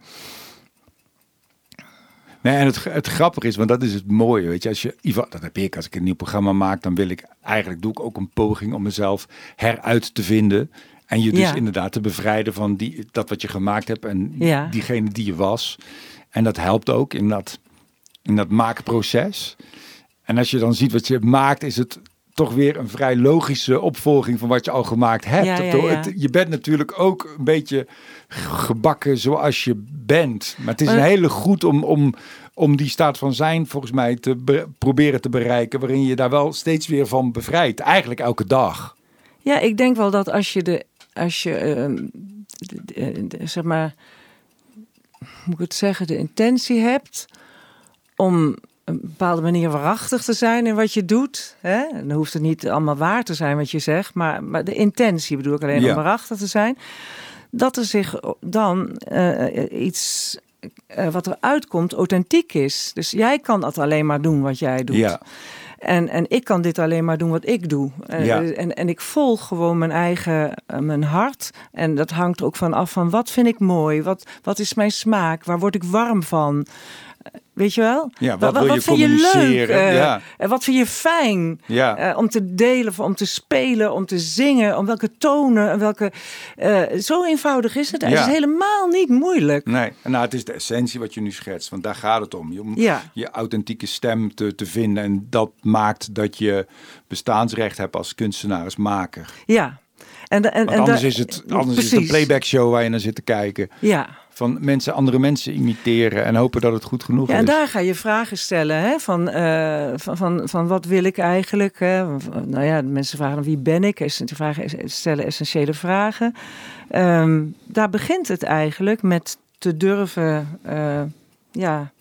Nee, en het, het grappige is, want dat is het mooie, weet je, als je, dat heb ik, als ik een nieuw programma maak, dan wil ik, eigenlijk doe ik ook een poging om mezelf heruit te vinden. En je dus inderdaad te bevrijden van die, dat wat je gemaakt hebt en ja. diegene die je was. En dat helpt ook in dat, in dat maakproces. En als je dan ziet wat je maakt, is het toch weer een vrij logische opvolging van wat je al gemaakt hebt. Ja, je bent natuurlijk ook een beetje gebakken zoals je bent. Maar het is een hele goed om, om, om die staat van zijn volgens mij te proberen te bereiken, waarin je daar wel steeds weer van bevrijdt. Eigenlijk elke dag. Ja, ik denk wel dat als je de, als je uh, zeg maar, moet ik het zeggen, de intentie hebt om een bepaalde manier waarachtig te zijn in wat je doet. Hè? Dan hoeft het niet allemaal waar te zijn wat je zegt, maar, maar de intentie bedoel ik alleen om waarachtig te zijn. Dat er zich dan uh, iets uh, wat eruit komt authentiek is. Dus jij kan dat alleen maar doen wat jij doet. Ja. En, en ik kan dit alleen maar doen wat ik doe. Ja. En, en ik volg gewoon mijn eigen mijn hart. En dat hangt er ook van af van wat vind ik mooi? Wat, wat is mijn smaak? Waar word ik warm van? Weet je wel? Ja, wat, wil je vind je leuk? Uh, ja. En wat vind je fijn? Ja. Uh, om te delen, om te spelen, om te zingen, om welke tonen, welke. Uh, zo eenvoudig is het. Ja. Het is helemaal niet moeilijk. Nee, nou, het is de essentie wat je nu schetst, want daar gaat het om. Je, om je authentieke stem te, te vinden en dat maakt dat je bestaansrecht hebt als kunstenaar, als maker. Ja. En, en, en anders is het, anders is het een playback show waar je naar zit te kijken. Ja van mensen, andere mensen imiteren en hopen dat het goed genoeg ja, is. En daar ga je vragen stellen, hè? Van, uh, van, van, van wat wil ik eigenlijk? Hè? Nou ja, mensen vragen wie ben ik? Ze vragen, stellen essentiële vragen. Um, daar begint het eigenlijk met te durven uh, ja,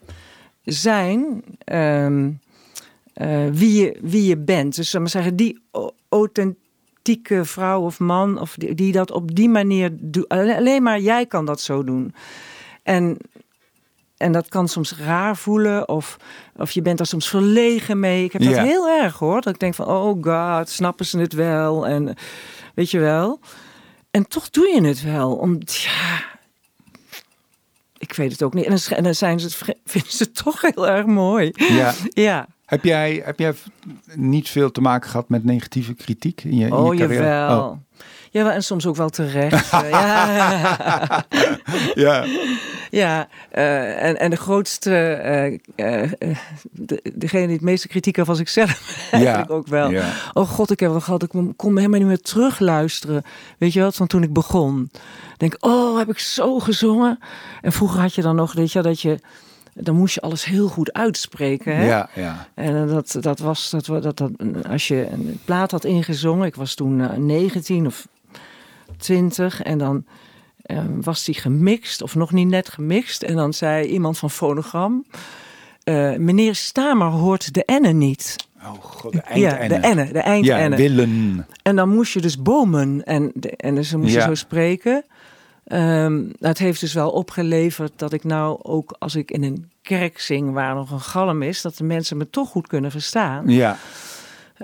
zijn um, uh, wie, je, wie je bent. Dus maar zeggen, die authentieke vrouw of man, of die, die dat op die manier doet. Alleen maar jij kan dat zo doen. En, en dat kan soms raar voelen, of, of je bent daar soms verlegen mee. Ik heb dat heel erg hoor. Dat ik denk van, oh god, snappen ze het wel? En weet je wel. En toch doe je het wel. Om, ja, ik weet het ook niet. En dan, zijn ze het, vinden ze het toch heel erg mooi. Ja. ja. Heb jij, heb jij niet veel te maken gehad met negatieve kritiek in je, in oh, je carrière? Jawel. Oh, Ja, en soms ook wel terecht. ja. ja. Ja, uh, en, en de grootste, uh, uh, de, degene die het meeste kritiek had was ik zelf eigenlijk ook wel. Ja. Oh god, ik heb wel gehad, ik kon helemaal niet meer terugluisteren. Weet je wat, van toen ik begon. Denk, oh, heb ik zo gezongen? En vroeger had je dan nog, weet je, dat je dan moest je alles heel goed uitspreken. Hè? Ja, ja. En dat, dat was dat, dat, dat, als je een plaat had ingezongen, ik was toen uh, 19 of 20 en dan uh, was die gemixt of nog niet net gemixt. En dan zei iemand van Fonogram, uh, meneer Stamer hoort de enne niet. Oh god, de Ja, de enne, de eind ja, willen. En dan moest je dus bomen en, de, en dus moest ja. je zo spreken. Um, het heeft dus wel opgeleverd dat ik nou ook als ik in een kerk zing waar nog een galm is, dat de mensen me toch goed kunnen verstaan. Ja.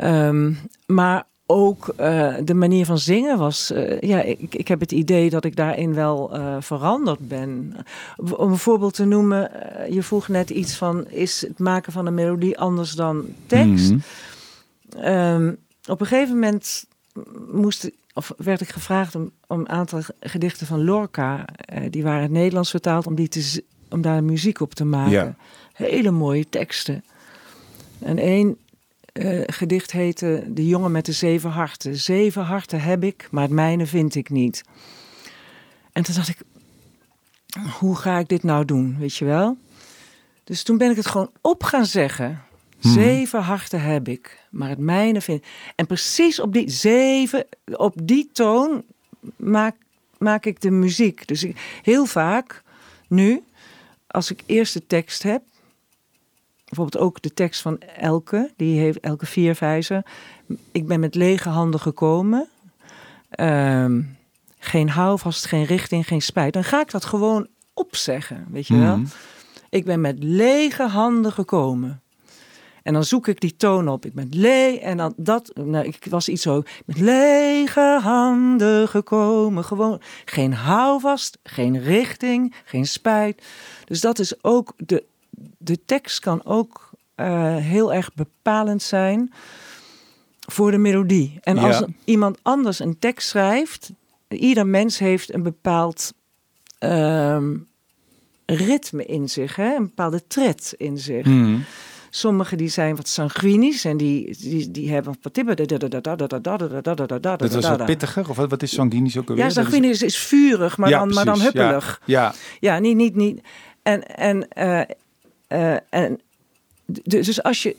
Um, maar ook uh, de manier van zingen was. Uh, ja, ik, ik heb het idee dat ik daarin wel uh, veranderd ben. Om een voorbeeld te noemen, je vroeg net iets van: is het maken van een melodie anders dan tekst? Mm -hmm. um, op een gegeven moment moest of werd ik gevraagd om, om een aantal gedichten van Lorca, uh, die waren in het Nederlands vertaald, om, die te, om daar muziek op te maken. Ja. Hele mooie teksten. En één uh, gedicht heette De jongen met de zeven harten. Zeven harten heb ik, maar het mijne vind ik niet. En toen dacht ik, hoe ga ik dit nou doen, weet je wel? Dus toen ben ik het gewoon op gaan zeggen. Hmm. Zeven harten heb ik, maar het mijne vind En precies op die zeven, op die toon maak, maak ik de muziek. Dus ik, heel vaak nu, als ik eerst de tekst heb, bijvoorbeeld ook de tekst van Elke, die heeft Elke Vierwijzer. Ik ben met lege handen gekomen. Um, geen houvast, geen richting, geen spijt. Dan ga ik dat gewoon opzeggen, weet je wel. Mhm. Ik ben met lege handen gekomen. En dan zoek ik die toon op. Ik ben le en dan dat. Nou, ik was iets zo met lege handen gekomen. Gewoon geen houvast, geen richting, geen spijt. Dus dat is ook de, de tekst kan ook eh, heel erg bepalend zijn voor de melodie. En als Ja. iemand anders een tekst schrijft, ieder mens heeft een bepaald ehm, ritme in zich, hè? een bepaalde tred in zich. Mhm. Sommigen die zijn wat sanguinisch en die, die, die hebben wat Dat was wat pittiger, of wat, is sanguinisch ook alweer? Ja, is- sanguinisch is vurig, maar, dan, maar dan huppelig. Ja, Ja, niet, niet, niet. En, en, eh, eh, en dus als je,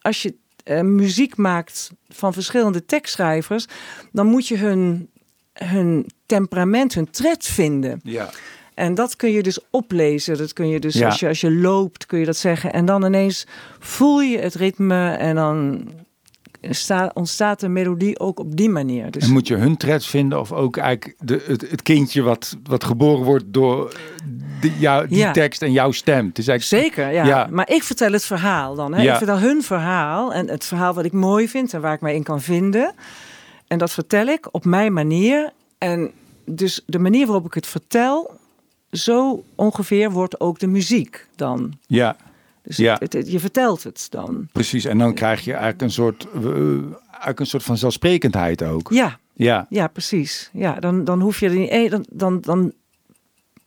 als je eh, muziek maakt van verschillende tekstschrijvers, dan moet je hun, hun temperament, hun tred vinden. ja. En dat kun je dus oplezen. Dat kun je dus Ja. als, je, als je loopt, kun je dat zeggen. En dan ineens voel je het ritme en dan sta, ontstaat de melodie ook op die manier. Dus En moet je hun tred vinden of ook eigenlijk de, het, het kindje wat, wat geboren wordt door die, jou, die Ja. tekst en jouw stem. Het is eigenlijk Zeker, ja. Ja. Maar ik vertel het verhaal dan. Hè? Ja. Ik vertel hun verhaal en het verhaal wat ik mooi vind en waar ik mij in kan vinden. En dat vertel ik op mijn manier. En dus de manier waarop ik het vertel, zo ongeveer wordt ook de muziek dan. Ja, Dus Ja. het, het- je vertelt het dan. precies. En dan krijg je eigenlijk een soort, eh, eigenlijk een soort van zelfsprekendheid ook. Ja, Ja, ja precies. Ja, dan, dan hoef je er niet... eh, Dan, dan, dan,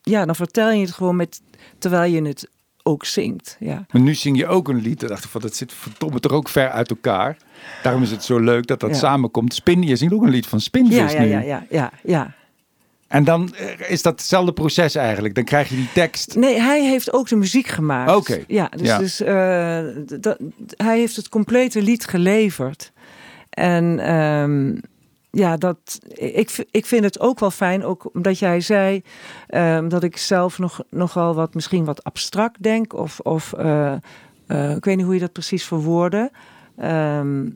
ja, dan vertel je het gewoon met, terwijl je het ook zingt. Ja. maar nu zing je ook een lied. Dan dacht ik van, dat zit verdomme toch ook ver uit elkaar. Daarom is het zo leuk dat dat Ja. samenkomt. Spin, je zingt ook een lied van Spinvis Ja, ja, nu. ja, ja, ja, ja. En dan eh, is dat hetzelfde proces eigenlijk. Dan krijg je die tekst. Nee, hij heeft ook de muziek gemaakt. Oké. Ja, dus, Ja. dus eh, hij heeft het complete lied geleverd. En ehm, ja, dat, ik, ik vind het ook wel fijn, ook omdat jij zei ehm, dat ik zelf nog, nogal wat, misschien wat abstract denk. Of, of eh, ik weet niet hoe je dat precies verwoordde. Ehm,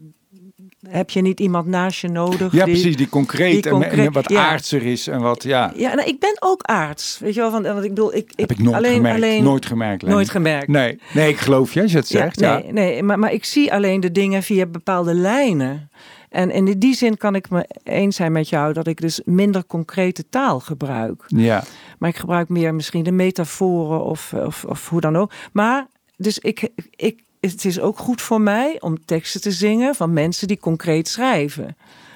heb je niet iemand naast je nodig? Ja, die- precies. Die concreet, die en- wat ja. aardser is en wat, ja. Ja, nou, ik ben ook aards. Weet je wel, van, want ik bedoel, ik, Heb ik nooit alleen, gemerkt. alleen, nooit gemerkt. Nooit gemerkt. Nee, nee, ik geloof je als je het zegt. Ja, nee, nee maar, maar ik zie alleen de dingen via bepaalde lijnen. En, en in die zin kan ik me eens zijn met jou dat ik dus minder concrete taal gebruik. ja. Maar ik gebruik meer misschien de metaforen of, of, of hoe dan ook. Maar dus ik, ik, het is ook goed voor mij om teksten te zingen van mensen die concreet schrijven.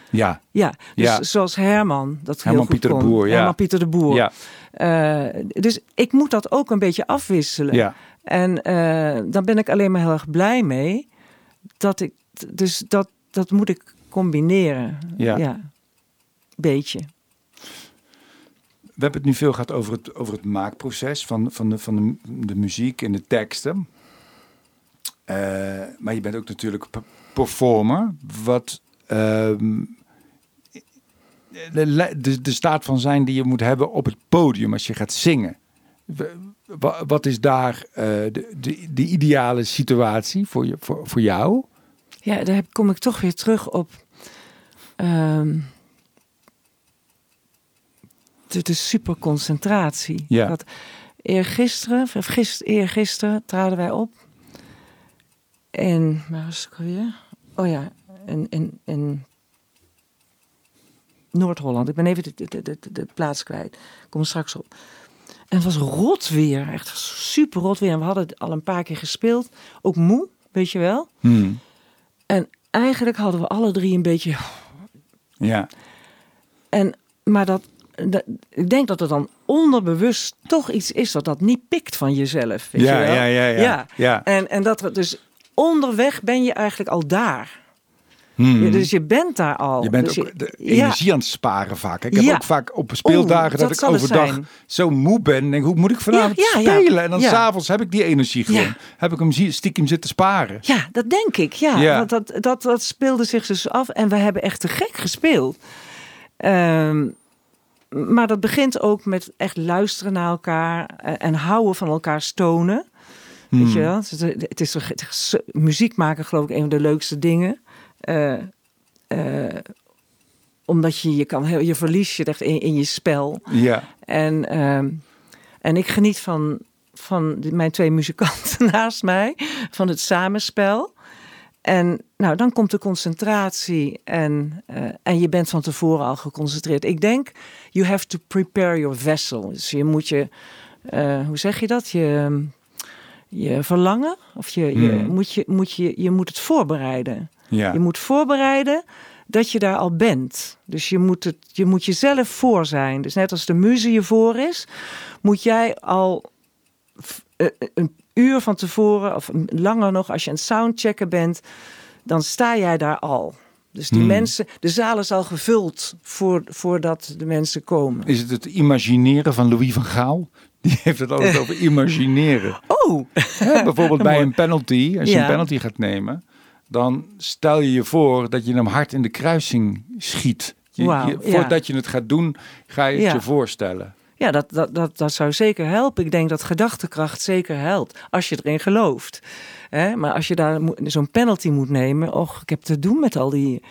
ja. Ja, dus Ja. zoals Herman. Dat heel Herman goed Pieter de kon. Boer, ja. Herman Pieter de Boer. ja. Eh, dus ik moet dat ook een beetje afwisselen. ja. En eh dan ben ik alleen maar heel erg blij mee. Dat ik, dus dat, dat moet ik combineren. Ja. Beetje. We hebben het nu veel gehad over het, over het maakproces van, van, de, van de, de muziek en de teksten. Eh, maar je bent ook natuurlijk performer. Wat ehm, de, de, de staat van zijn die je moet hebben op het podium als je gaat zingen. Wat is daar eh, de, de, de ideale situatie voor, je, voor, voor jou? Ja, daar kom ik toch weer terug op. ehm, de, de superconcentratie. Ja. Dat eergisteren, of gist, eergisteren traden wij op. En, waar was ik alweer? Oh ja, in, in, in Noord-Holland. Ik ben even de, de, de, de, plaats kwijt. Ik kom er straks op. En het was rot weer, echt super rot weer. En we hadden het al een paar keer gespeeld. Ook moe, weet je wel. Hmm. En eigenlijk hadden we alle drie een beetje. Ja, En, maar dat, dat- ik denk dat het dan onderbewust toch iets is dat dat niet pikt van jezelf. Weet ja, je wel? ja, ja, ja, Ja. ja. En, en dat we dus onderweg ben je eigenlijk al daar. Hmm. Ja, dus je bent daar al. Je bent Dus ook de energie aan het sparen vaak. Ik heb Ja. ook vaak op speeldagen Oeh, dat, dat ik overdag zijn. zo moe ben. Denk, hoe moet ik vanavond spelen? En dan Ja. s'avonds heb ik die energie gewoon. Heb ik hem stiekem zitten sparen. Ja, dat denk ik. Ja. Want dat, dat, dat speelde zich dus af en we hebben echt te gek gespeeld. Ehm, maar dat begint ook met echt luisteren naar elkaar eh, en houden van elkaar Weet Hmm. je wel? Het is, het is het is muziek maken, geloof ik, een van de leukste dingen. Eh, eh, omdat je je kan heel, je verlies je echt in, in je spel. Ja, En ehm, En ik geniet van, van mijn twee muzikanten naast mij, van het samenspel. En nou, dan komt de concentratie en, uh, en je bent van tevoren al geconcentreerd. Ik denk, you have to prepare your vessel. Dus je moet je, uh, hoe zeg je dat? Je, je verlangen, of je, je, Hmm. moet je, moet je, je moet het voorbereiden. Ja. Je moet voorbereiden dat je daar al bent. Dus je moet, het, je moet jezelf voor zijn. Dus net als de muze je voor is, moet jij al f- eh, een uur van tevoren, of langer nog, als je aan het soundchecken bent, dan sta jij daar al. Dus die Hmm. mensen, de zaal is al gevuld voor, voordat de mensen komen. Is het het imagineren van Louis van Gaal? Die heeft het altijd over imagineren. Oh, bijvoorbeeld bij een penalty, als je Ja. een penalty gaat nemen, dan stel je je voor dat je hem hard in de kruising schiet. Je, je- ja. voordat je het gaat doen, ga je het Ja. je voorstellen. ja, dat, dat, dat, dat zou zeker helpen. Ik denk dat gedachtekracht zeker helpt, als je erin gelooft. Maar als je daar zo'n penalty moet nemen, och, ik heb te doen met al die,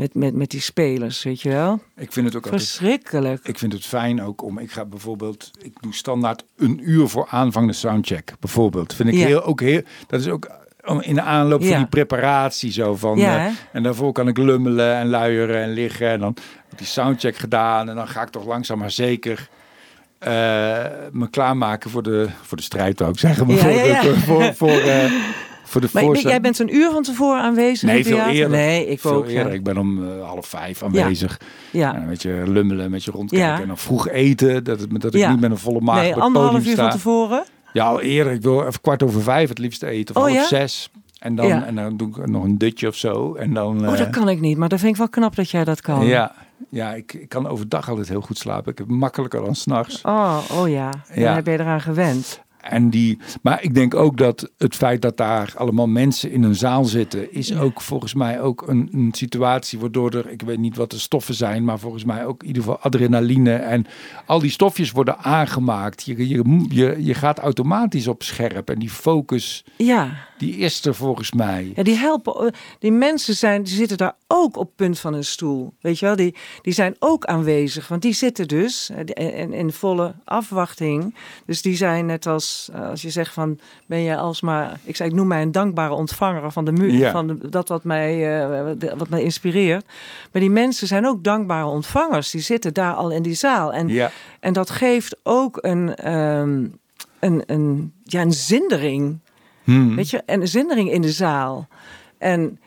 met, met, met die spelers, weet je wel. Ik vind het ook altijd Verschrikkelijk. Ik vind het fijn ook om, ik ga bijvoorbeeld, ik doe standaard een uur voor aanvang de soundcheck, bijvoorbeeld. Vind ik Ja. heel, ook heel, dat is ook om in de aanloop van die preparatie zo van. Ja, eh, en daarvoor kan ik lummelen en luieren en liggen en dan heb ik die soundcheck gedaan en dan ga ik toch langzaam maar zeker eh, me klaarmaken voor de, voor de strijd, ik zeggen. Maar Ja, voor, voor, voor, eh, voor de Maar jij bent een uur van tevoren aanwezig Nee, veel eerder. Nee, ik Veel ook. ja. eerder. Ik ben om eh, half vijf aanwezig. Ja. En een beetje lummelen, een beetje rondkijken. Ja. En dan vroeg eten, dat, het, dat ik Ja. niet met een volle maag Nee, anderhalf podium uur sta. van tevoren. Ja, al eerder. Ik wil even kwart over vijf het liefst eten. Of Oh, half ja? zes. En dan, Ja. en dan doe ik nog een dutje of zo. En dan, Oh, eh, dat kan ik niet. Maar dat vind ik wel knap dat jij dat kan. Ja, ja ik, ik kan overdag altijd heel goed slapen. Ik heb makkelijker dan s'nachts. Oh, oh ja. Dan Ja. heb je eraan gewend. En die, maar ik denk ook dat het feit dat daar allemaal mensen in een zaal zitten, is ook volgens mij ook een, een situatie waardoor er, ik weet niet wat de stoffen zijn, maar volgens mij ook in ieder geval adrenaline en al die stofjes worden aangemaakt. Je, je, je, je gaat automatisch op scherp en die focus, Ja. Die is er volgens mij. Ja, die helpen. eh, Die mensen zijn, die zitten daar ook op punt van een stoel. Weet je wel, die, die zijn ook aanwezig. Want die zitten dus eh, die- in, in volle afwachting. Dus die zijn net als, eh, als je zegt van, ben je alsmaar... Ik, zei, ik noem mij een dankbare ontvanger van, de mu Ja. van de, dat wat mij, eh, wat- mij inspireert. Maar die mensen zijn ook dankbare ontvangers. Die zitten daar al in die zaal. En, Ja, en dat geeft ook een, ehm, een, een, ja, een zindering. Hmm. Weet je, en een zindering in de zaal. En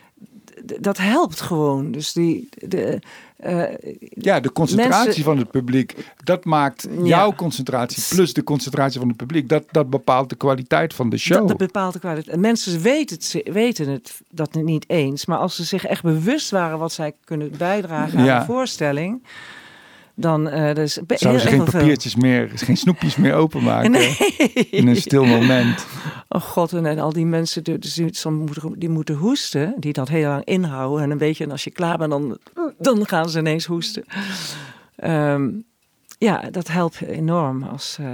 dat helpt gewoon. Dus die. De, eh, ja de concentratie mensen- van het publiek, dat maakt Ja. jouw concentratie plus de concentratie van het publiek, dat, dat bepaalt de kwaliteit van de show. dat, dat bepaalt de kwaliteit. En Mensen weten het, weten het dat niet eens. Maar als ze zich echt bewust waren wat zij kunnen bijdragen aan Ja. de voorstelling. Dan uh, dus Zouden ze geen veel. papiertjes meer, geen snoepjes meer openmaken Nee. in een stil moment. Oh god, en, en al die mensen die, die, moeten, die moeten hoesten, die dat heel lang inhouden. En een beetje, en als je klaar bent, dan, dan gaan ze ineens hoesten. Ehm, ja, dat helpt enorm als eh,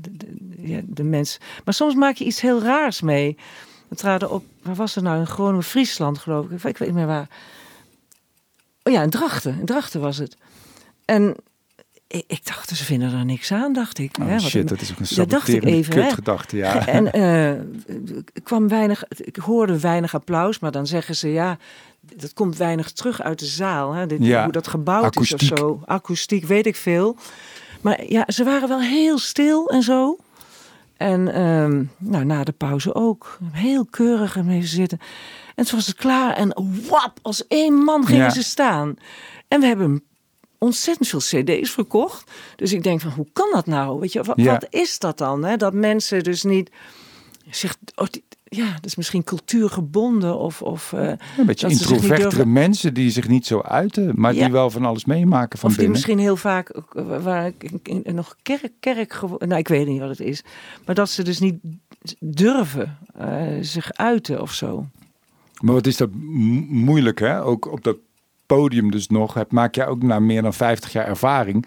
de, de, ja, de mens. Maar soms maak je iets heel raars mee. We traden op, waar was het nou? In Groningen, Friesland, geloof ik. Ik weet niet meer waar. Oh ja, in Drachten. In Drachten was het. En ik, dacht, ze vinden er niks aan, dacht ik. Oh hè, shit, dat is ook een saboterende kutgedachte, ja. en eh, kwam weinig, ik hoorde weinig applaus, maar dan zeggen ze ja, dat komt weinig terug uit de zaal. Hè? Dit, Ja, Hoe dat gebouwd is of zo. Akoestiek, weet ik veel. Maar ja, ze waren wel heel stil en zo. En ehm, nou, na de pauze ook. Heel keurig ermee zitten. En toen was het klaar en wap, als één man gingen Ja. ze staan. En we hebben ontzettend veel cd's verkocht. Dus ik denk van, hoe kan dat nou? Weet je, wat, Ja. wat is dat dan? Hè? Dat mensen dus niet zich... Oh, die- ja, dat is misschien cultuurgebonden of... of eh, Een beetje introvertere durven- mensen die zich niet zo uiten, maar Ja. die wel van alles meemaken van Of die binnen. misschien heel vaak, eh, waar ik in- nog kerk, kerk nou ik weet niet wat het is, maar dat ze dus niet durven eh, zich uiten of zo. Maar wat is dat mo- moeilijk, hè? Ook op dat podium dus nog. Het maak jij ook na meer dan 50 jaar ervaring.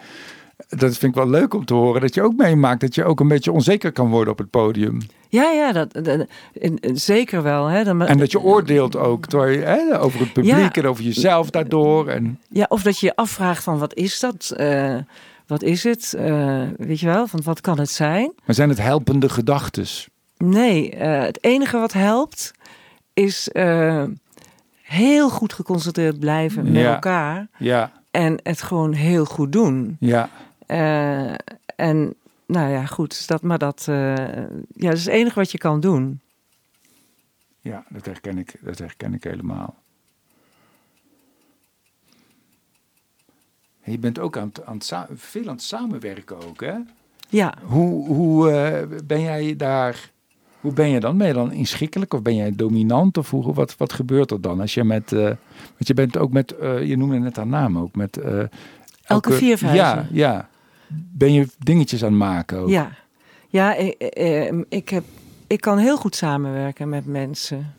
Dat vind ik wel leuk om te horen. Dat je ook meemaakt dat je ook een beetje onzeker kan worden op het podium. Ja, ja, dat, dat- in- in- zeker wel. Hè? Dan, En dat je oordeelt ook terwijl je, hè, over het publiek Ja. en over jezelf daardoor. En, Ja, of dat je je afvraagt van wat is dat? Eh, wat is het? Uh, weet je wel, van wat kan het zijn? Maar zijn het helpende gedachtes? Nee, uh, het enige wat helpt is heel goed geconcentreerd blijven met elkaar. Ja. En het gewoon heel goed doen. Ja. en nou ja, goed, dat, maar dat, ja, dat is het enige wat je kan doen. Ja, dat herken ik, dat herken ik helemaal. je bent ook aan het, aan het veel aan het samenwerken ook, hè? Ja. Hoe, hoe uh, ben jij daar... Hoe ben je dan? Ben je dan inschikkelijk of ben jij dominant? Of hoe, wat, wat gebeurt er dan? Als je met... Uh, want je bent ook met... Uh, je noemde net haar naam ook. Met, elke, elke vier Ja, ja. Ben je dingetjes aan het maken ook? Ja. Ja, ik, ik, heb, ik kan heel goed samenwerken met mensen.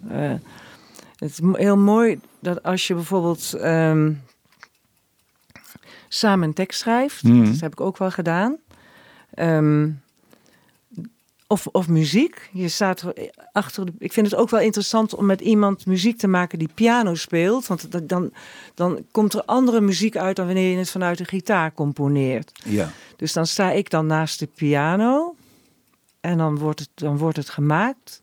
het is heel mooi dat als je bijvoorbeeld... Um, samen een tekst schrijft. Mm. Dat heb ik ook wel gedaan. Ehm, of, of muziek. Je staat achter. De, ik vind het ook wel interessant om met iemand muziek te maken die piano speelt. Want dan, dan komt er andere muziek uit dan wanneer je het vanuit de gitaar componeert. Ja. Dus dan sta ik dan naast de piano. En dan wordt het, dan wordt het gemaakt.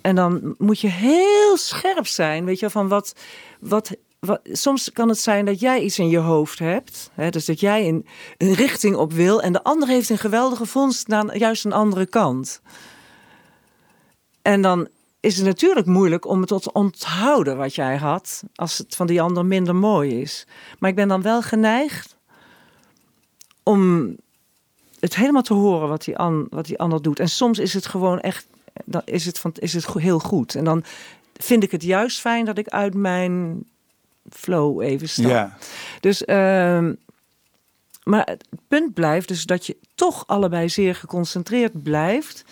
En dan moet je heel scherp zijn, weet je, van wat, wat soms kan het zijn dat jij iets in je hoofd hebt. Hè, dus dat jij een, een richting op wil. En de ander heeft een geweldige vondst naar juist een andere kant. En dan is het natuurlijk moeilijk om het te onthouden wat jij had. Als het van die ander minder mooi is. Maar ik ben dan wel geneigd om het helemaal te horen wat die, wat die ander doet. En soms is het gewoon echt. Is het, van, is het heel goed. En dan vind ik het juist fijn dat ik uit mijn flow even staan. Ja. Dus, uh, maar het punt blijft dus dat je toch allebei zeer geconcentreerd blijft.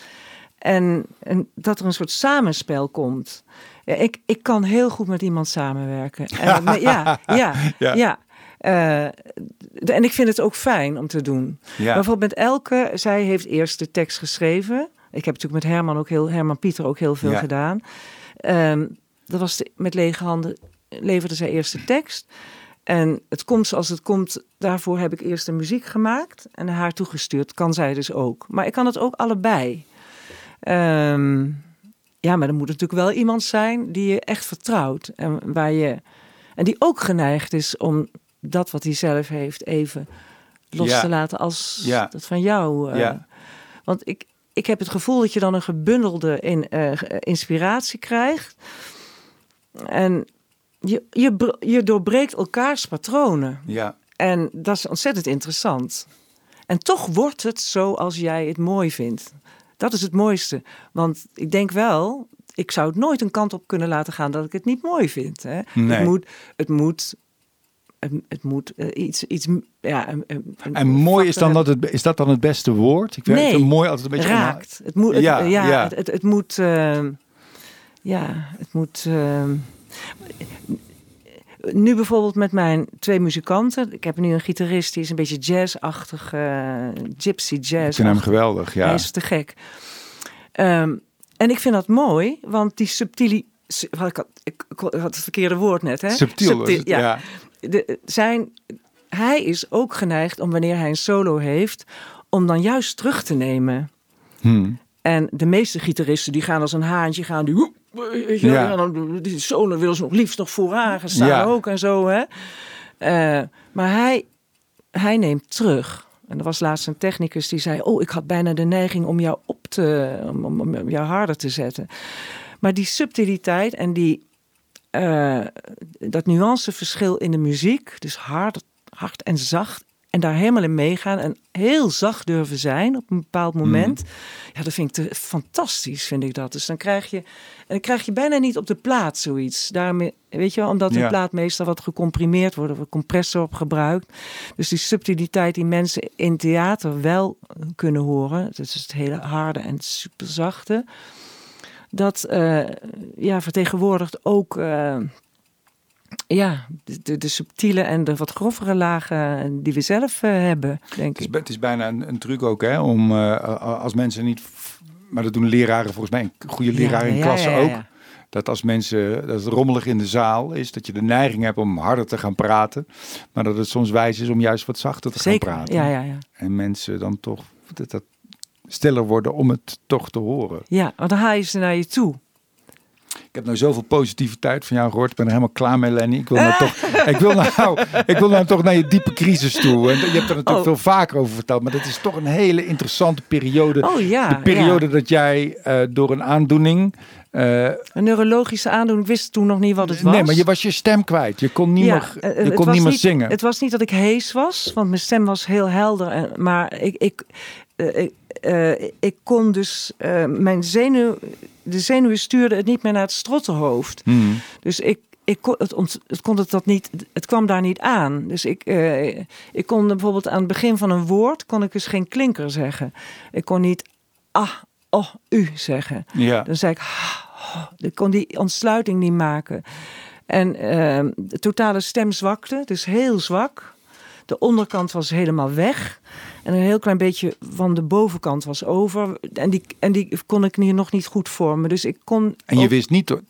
En, en dat er een soort samenspel komt. Ja, ik, ik kan heel goed met iemand samenwerken. En, ja, ja, ja. ja. Uh, en ik vind het ook fijn om te doen. Ja. Bijvoorbeeld met Elke, zij heeft eerst de tekst geschreven. Ik heb natuurlijk met Herman ook heel, Herman Pieter ook heel veel ja. gedaan. Um, dat was de, met lege handen leverde zij eerst de tekst. En het komt zoals het komt. Daarvoor heb ik eerst de muziek gemaakt en haar toegestuurd. Kan zij dus ook. Maar ik kan het ook allebei. Ehm, ja, maar er moet natuurlijk wel iemand zijn die je echt vertrouwt. En, waar je, en die ook geneigd is om dat wat hij zelf heeft even los te laten als ja. dat van jou. Uh, ja. Want ik, ik heb het gevoel dat je dan een gebundelde in, uh, inspiratie krijgt. En je, je, je doorbreekt elkaars patronen. Ja. En dat is ontzettend interessant. En toch wordt het zoals jij het mooi vindt. Dat is het mooiste. Want ik denk wel, ik zou het nooit een kant op kunnen laten gaan dat ik het niet mooi vind. Hè? Nee. Het moet, het moet, het, moet uh, iets, iets, ja. Een, een, en mooi is dan dat het, is dat dan het beste woord? Ik vind nee, het mooi altijd een beetje raakt. Het moet, het, ja, ja, ja. Het, het, het, moet, uh, ja, het moet. Uh, nu bijvoorbeeld met mijn twee muzikanten. Ik heb nu een gitarist die is een beetje jazzachtig, uh, gypsy jazz. Ik vind hem geweldig, ja. Hij is te gek. Um, en ik vind dat mooi, want die subtiele... Ik had, ik had het verkeerde woord net, hè? Subtiel, Subtiel ja. ja. De, zijn, hij is ook geneigd om wanneer hij een solo heeft... om dan juist terug te nemen. Hmm. En de meeste gitaristen die gaan als een haantje, gaan die ja. dan, die zonen wil ze nog liefst nog vooraan staan ook en zo. Hè? Uh, maar hij, hij neemt terug. En er was laatst een technicus die zei: Oh, ik had bijna de neiging om jou op te, om, om jou harder te zetten. Maar die subtiliteit en die, uh, dat nuanceverschil in de muziek, dus hard, hard en zacht, en daar helemaal in meegaan en heel zacht durven zijn op een bepaald moment. Mm. Ja, dat vind ik te, fantastisch, vind ik dat. Dus dan krijg je, en dan krijg je bijna niet op de plaat zoiets. Daarmee, weet je wel, omdat de plaat meestal wat gecomprimeerd wordt, of een compressor op gebruikt. Dus die subtiliteit die mensen in theater wel kunnen horen, dat is het hele harde en super zachte. Dat uh, ja, vertegenwoordigt ook. Uh, ja, de, de, subtiele en de wat grovere lagen die we zelf uh, hebben, denk het is, ik. Het is bijna een, een truc ook, hè, om uh, als mensen niet, maar dat doen leraren volgens mij, een goede leraar ja, in klasse ja, ook. dat als mensen, dat het rommelig in de zaal is, dat je de neiging hebt om harder te gaan praten. Maar dat het soms wijs is om juist wat zachter te Zeker. gaan praten. Ja, ja, ja. En mensen dan toch dat, dat stiller worden om het toch te horen. Ja, want dan haal je ze naar je toe. Ik heb nou zoveel positiviteit van jou gehoord. Ik ben er helemaal klaar mee, Lenny. Ik wil nou toch, ik wil nou, ik wil nou toch naar je diepe crisis toe. En je hebt er natuurlijk Oh. veel vaker over verteld. Maar dat is toch een hele interessante periode. Oh ja. de periode ja. dat jij eh, door een aandoening... eh, Een neurologische aandoening. Ik wist toen nog niet wat het was. nee, maar je was je stem kwijt. Je kon niet Ja, meer, eh, je kon niet meer niet- zingen. Het was niet dat ik hees was, want mijn stem was heel helder. Maar ik, ik, ik, eh, ik kon dus, eh, mijn zenuw, de zenuwen stuurden het niet meer naar het strottenhoofd. Hmm. Dus ik, ik kon, het, ont, het kon het dat niet, het kwam daar niet aan. Dus ik, eh, ik kon bijvoorbeeld aan het begin van een woord, kon ik dus geen klinker zeggen. Ik kon niet ah, oh, u zeggen. Ja. Dan zei ik, ik kon die ontsluiting niet maken. En ehm, de totale stem zwakte, dus heel zwak. De onderkant was helemaal weg. En een heel klein beetje van de bovenkant was over. En die, en die kon ik hier nog niet goed vormen. Dus ik kon. En je ook- wist niet, dat,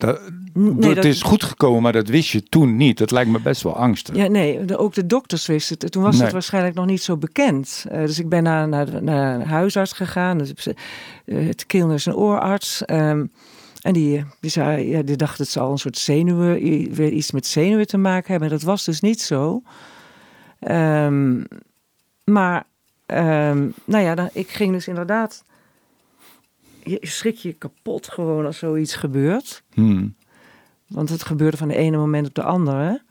nee, het dat- is goed gekomen, maar dat wist je toen niet. Dat lijkt me best wel angstig. Ja, nee, ook de dokters wisten het. Toen was Nee. het waarschijnlijk nog niet zo bekend. Eh, dus ik ben naar, naar, naar een huisarts gegaan. Dus, eh, het keelnus- en oorarts. Ehm, en die, die, zei, ja, die dacht het zal een soort zenuwen, weer iets met zenuwen te maken hebben. Dat was dus niet zo. Ehm, maar, ehm, nou ja, dan, ik ging dus inderdaad... Je schrik je kapot gewoon als zoiets gebeurt. Hmm. Want het gebeurde van de ene moment op de andere.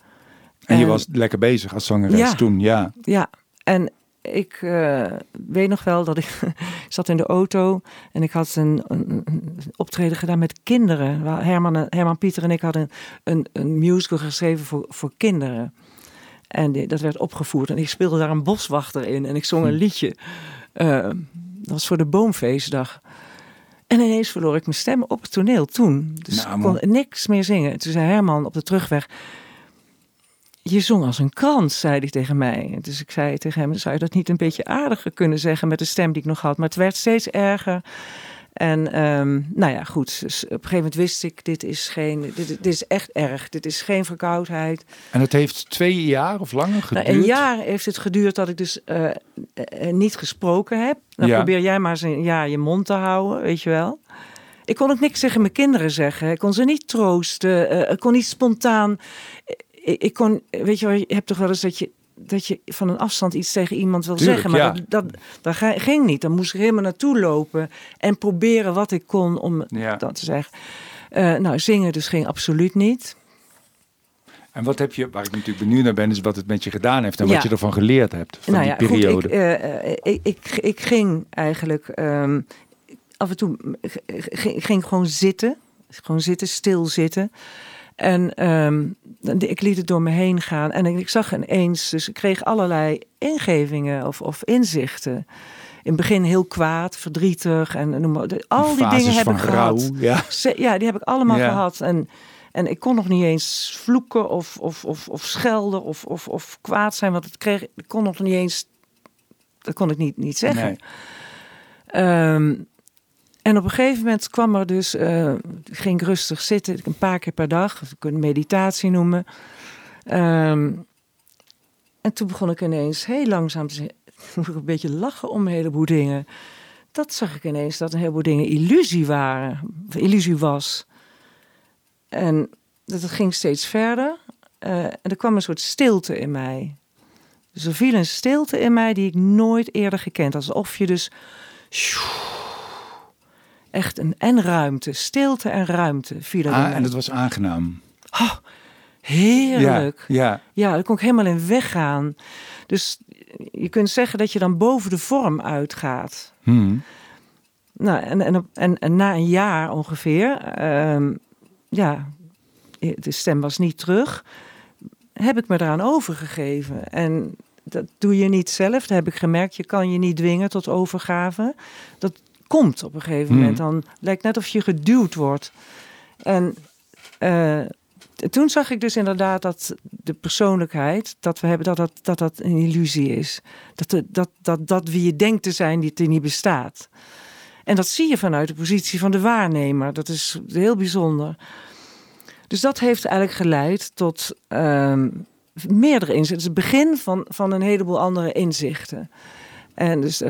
En je En- was lekker bezig als zangeres Ja. toen, ja. Ja, en ik eh, weet nog wel dat ik zat in de auto en ik had een, een, een optreden gedaan met kinderen. Herman, Herman Pieter en ik hadden een, een musical geschreven voor, voor kinderen. En die- dat werd opgevoerd en ik speelde daar een boswachter in en ik zong een Hm. liedje. Eh, dat was voor de boomfeestdag. En ineens verloor ik mijn stem op het toneel toen. Dus Nou, ik kon niks meer zingen. Toen zei Herman op de terugweg... Je zong als een krans, zei hij tegen mij. Dus ik zei tegen hem, zou je dat niet een beetje aardiger kunnen zeggen met de stem die ik nog had? Maar het werd steeds erger. En ehm, nou ja, goed. Dus op een gegeven moment wist ik, dit is, geen, dit, dit is echt erg. Dit is geen verkoudheid. En het heeft twee jaar of langer geduurd? Nou, een jaar heeft het geduurd dat ik dus eh, eh, niet gesproken heb. Dan Ja. probeer jij maar eens een jaar je mond te houden, weet je wel. Ik kon ook niks tegen mijn kinderen zeggen. Ik kon ze niet troosten. eh, ik kon niet spontaan. Ik, ik kon, weet je wel, je hebt toch wel eens dat je dat je van een afstand iets tegen iemand wil Tuurlijk, zeggen, maar ja. dat, dat, dat ga- ging niet. Dan moest ik helemaal naartoe lopen en proberen wat ik kon om Ja. dat te zeggen. Eh, nou, zingen dus ging absoluut niet. En wat heb je, waar ik natuurlijk benieuwd naar ben, is wat het met je gedaan heeft en Ja. wat je ervan geleerd hebt van nou die ja, goed, periode. ik, eh, ik, ik, ik ging eigenlijk ehm, af en toe g- g- ik ging gewoon zitten, gewoon zitten, stilzitten. En ehm, ik liet het door me heen gaan en ik zag ineens, dus ik kreeg allerlei ingevingen of, of inzichten. In het begin heel kwaad, verdrietig en noem maar. Al die dingen heb ik rouw, gehad. Ja. Ja, die heb ik allemaal Ja. gehad. En, en ik kon nog niet eens vloeken of, of, of, of schelden of, of, of kwaad zijn. Want het kreeg, ik kon nog niet eens... Dat kon ik niet, niet zeggen. Nee. Ehm, en op een gegeven moment kwam er dus... eh, ging ik rustig zitten, een paar keer per dag. We kunnen meditatie noemen. Ehm, en toen begon ik ineens heel langzaam te ik een beetje lachen om een heleboel dingen. Dat zag ik ineens, dat een heleboel dingen illusie waren. Illusie was. En dat het ging steeds verder. eh, en er kwam een soort stilte in mij. Dus er viel een stilte in mij die ik nooit eerder gekend had. Alsof je dus... Echt een en ruimte, stilte en ruimte viel in Ah, en dat was aangenaam. Heerlijk. Ja, ja. Ja, daar kon ik helemaal in weggaan. Dus je kunt zeggen dat je dan boven de vorm uitgaat. Hm. Nou, en, en, en, en na een jaar ongeveer, ehm, ja, de stem was niet terug, heb ik me eraan overgegeven. En dat doe je niet zelf, dat heb ik gemerkt. Je kan je niet dwingen tot overgave. Dat komt op een gegeven Hmm. moment. Dan lijkt net of je geduwd wordt. En eh, toen zag ik dus inderdaad dat de persoonlijkheid, dat we hebben, dat dat, dat, dat een illusie is. Dat, de, dat, dat, dat wie je denkt te zijn, die die niet bestaat. En dat zie je vanuit de positie van de waarnemer. Dat is heel bijzonder. Dus dat heeft eigenlijk geleid tot ehm, meerdere inzichten. Het is het begin van, van een heleboel andere inzichten. En dus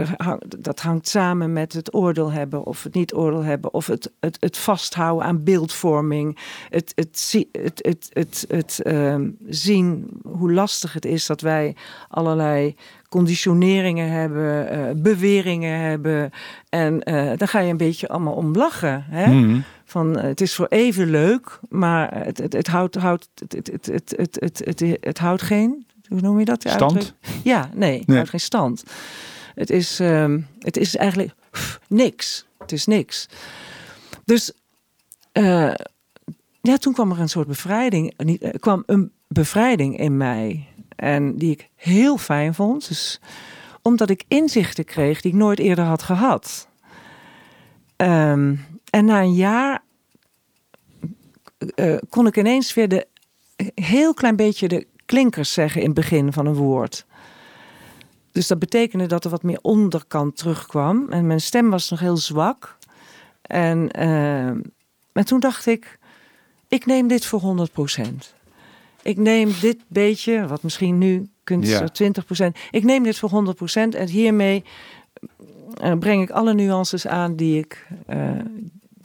dat hangt samen met het oordeel hebben of het niet oordeel hebben, of het, het, het vasthouden aan beeldvorming, het, het, het, het, het, het ehm, zien hoe lastig het is dat wij allerlei conditioneringen hebben, uh, beweringen hebben. En uh, daar ga je een beetje allemaal om lachen. Hè? Mhm. Van, het is voor even leuk, maar het, het, het, houdt, houdt, het, het, het, het, het, het, het, houdt geen, hoe noem je dat? Stand? Ja, nee, het houdt geen stand. Het is, um, het is eigenlijk niks. Het is niks. Dus uh, ja, toen kwam er een soort bevrijding. Er kwam een bevrijding in mij. En die ik heel fijn vond. Dus omdat ik inzichten kreeg die ik nooit eerder had gehad. Um, en na een jaar kon ik ineens weer de heel klein beetje de klinkers zeggen in het begin van een woord. Dus dat betekende dat er wat meer onderkant terugkwam. En mijn stem was nog heel zwak. En, uh, en toen dacht ik, ik neem dit voor 100%. Ik neem dit beetje, wat misschien nu kunt ja. 20%. Ik neem dit voor 100% en hiermee uh, breng ik alle nuances aan die ik, uh,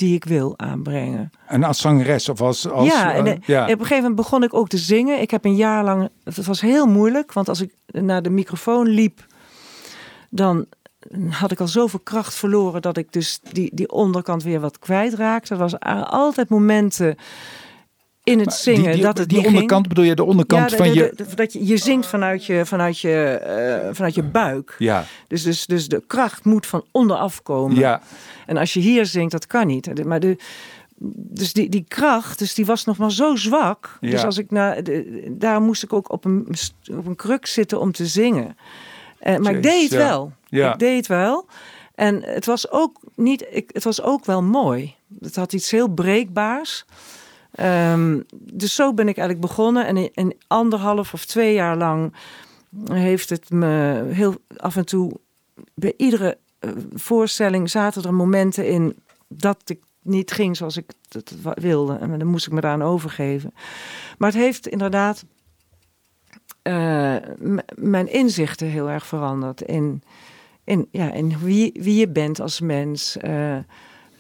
die ik wil aanbrengen. En als zangeres of als... als ja, en, uh, ja, op een gegeven moment begon ik ook te zingen. Ik heb een jaar lang... Het was heel moeilijk, want als ik naar de microfoon liep... dan had ik al zoveel kracht verloren... dat ik dus die, die onderkant weer wat kwijtraakte. Er was altijd momenten in het zingen. Die, die, dat het die onderkant ging. bedoel je de onderkant ja, van de, je. De, dat je, je zingt vanuit je, vanuit je, uh, vanuit je buik. Ja. Dus, dus, dus de kracht moet van onderaf komen. Ja. En als je hier zingt, dat kan niet. Maar de, dus die, die kracht, dus die was nog maar zo zwak. Ja. Dus als ik naar, de, daar moest ik ook op een, op een kruk zitten om te zingen. Uh, maar ik deed het ja. wel. Ja. Ik deed het wel. En het was ook niet, ik, het was ook wel mooi. Het had iets heel breekbaars. Um, dus zo ben ik eigenlijk begonnen. En in, anderhalf of twee jaar lang heeft het me heel af en toe... Bij iedere uh, voorstelling zaten er momenten in dat ik niet ging zoals ik het wilde. En dan moest ik me daaraan overgeven. Maar het heeft inderdaad uh, mijn inzichten heel erg veranderd. In, in, ja, in wie, wie je bent als mens. Uh,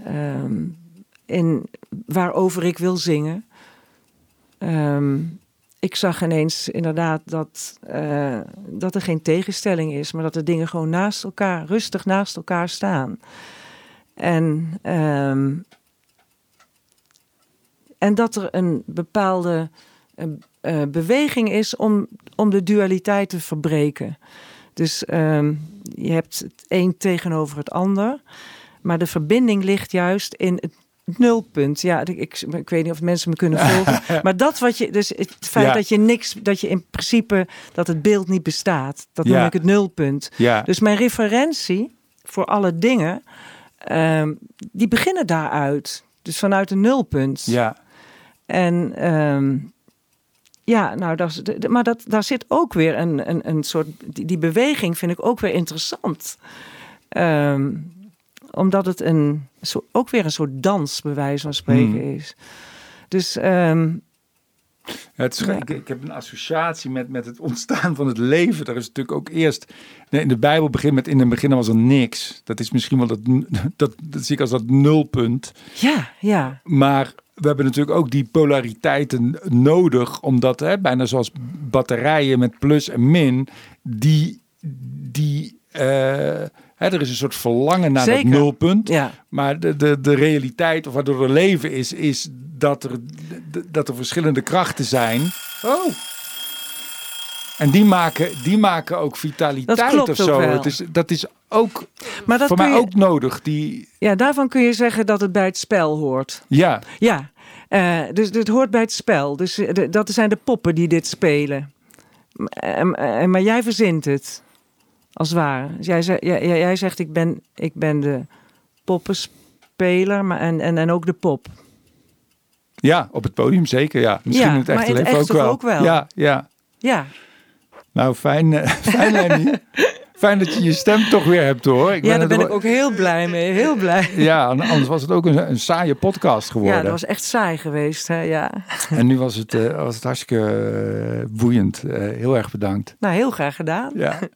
um, waarover ik wil zingen. Um, ik zag ineens inderdaad dat, uh, dat er geen tegenstelling is, maar dat de dingen gewoon naast elkaar, rustig naast elkaar staan. En, um, en dat er een bepaalde uh, beweging is om, om de dualiteit te verbreken. Dus um, je hebt het een tegenover het ander, maar de verbinding ligt juist in het nulpunt. Ja, ik, ik, ik, weet niet of mensen me kunnen volgen. maar dat wat je, dus het feit ja. dat je niks, dat je in principe, dat het beeld niet bestaat, dat noem Ja. ik het nulpunt. Ja. Dus mijn referentie voor alle dingen, um, die beginnen daaruit. Dus vanuit een nulpunt. Ja. En um, ja, nou, dat maar dat, daar zit ook weer een, een, een soort, die, die beweging vind ik ook weer interessant. Um, omdat het een, zo, ook weer een soort dans, bij wijze van spreken, Hmm. is. Dus um, Ja, het is, Ja. ik, ik heb een associatie met, met het ontstaan van het leven. Daar is natuurlijk ook eerst. nee, In de Bijbel begint met in het begin was er niks. Dat is misschien wel dat, dat, dat zie ik als dat nulpunt. ja, ja, Maar we hebben natuurlijk ook die polariteiten nodig, omdat hè, bijna zoals batterijen met plus en min, die, die eh, hè, er is een soort verlangen naar Zeker. dat nulpunt. ja. Maar de, de, de realiteit, of waardoor er leven is, is dat er, dat er verschillende krachten zijn. Oh. En die maken, die maken ook vitaliteit Dat klopt of ook zo. wel. Het is, dat is ook Maar dat voor mij je, ook nodig. Die, ja, daarvan kun je zeggen dat het bij het spel hoort. ja, Ja, uh, dus het hoort bij het spel. Dus de, dat zijn de poppen die dit spelen. Uh, maar jij verzint het, als het ware. Dus jij, jij, jij, jij zegt, ik ben, ik ben de poppenspeler maar, en, en, en ook de pop. ja, op het podium zeker. Ja. Misschien Ja, in het echte leven echt ook, wel. ook wel? Ja, ja. Ja, Nou, fijn, eh, fijn. Fijn dat je je stem toch weer hebt hoor. Ik ja, daar ben ik ook heel blij mee. Heel blij. Ja, anders was het ook een, een saaie podcast geworden. Ja, dat was echt saai geweest. Hè? Ja. En nu was het, uh, was het hartstikke uh, boeiend. Uh, heel erg bedankt. Nou, heel graag gedaan. Ja.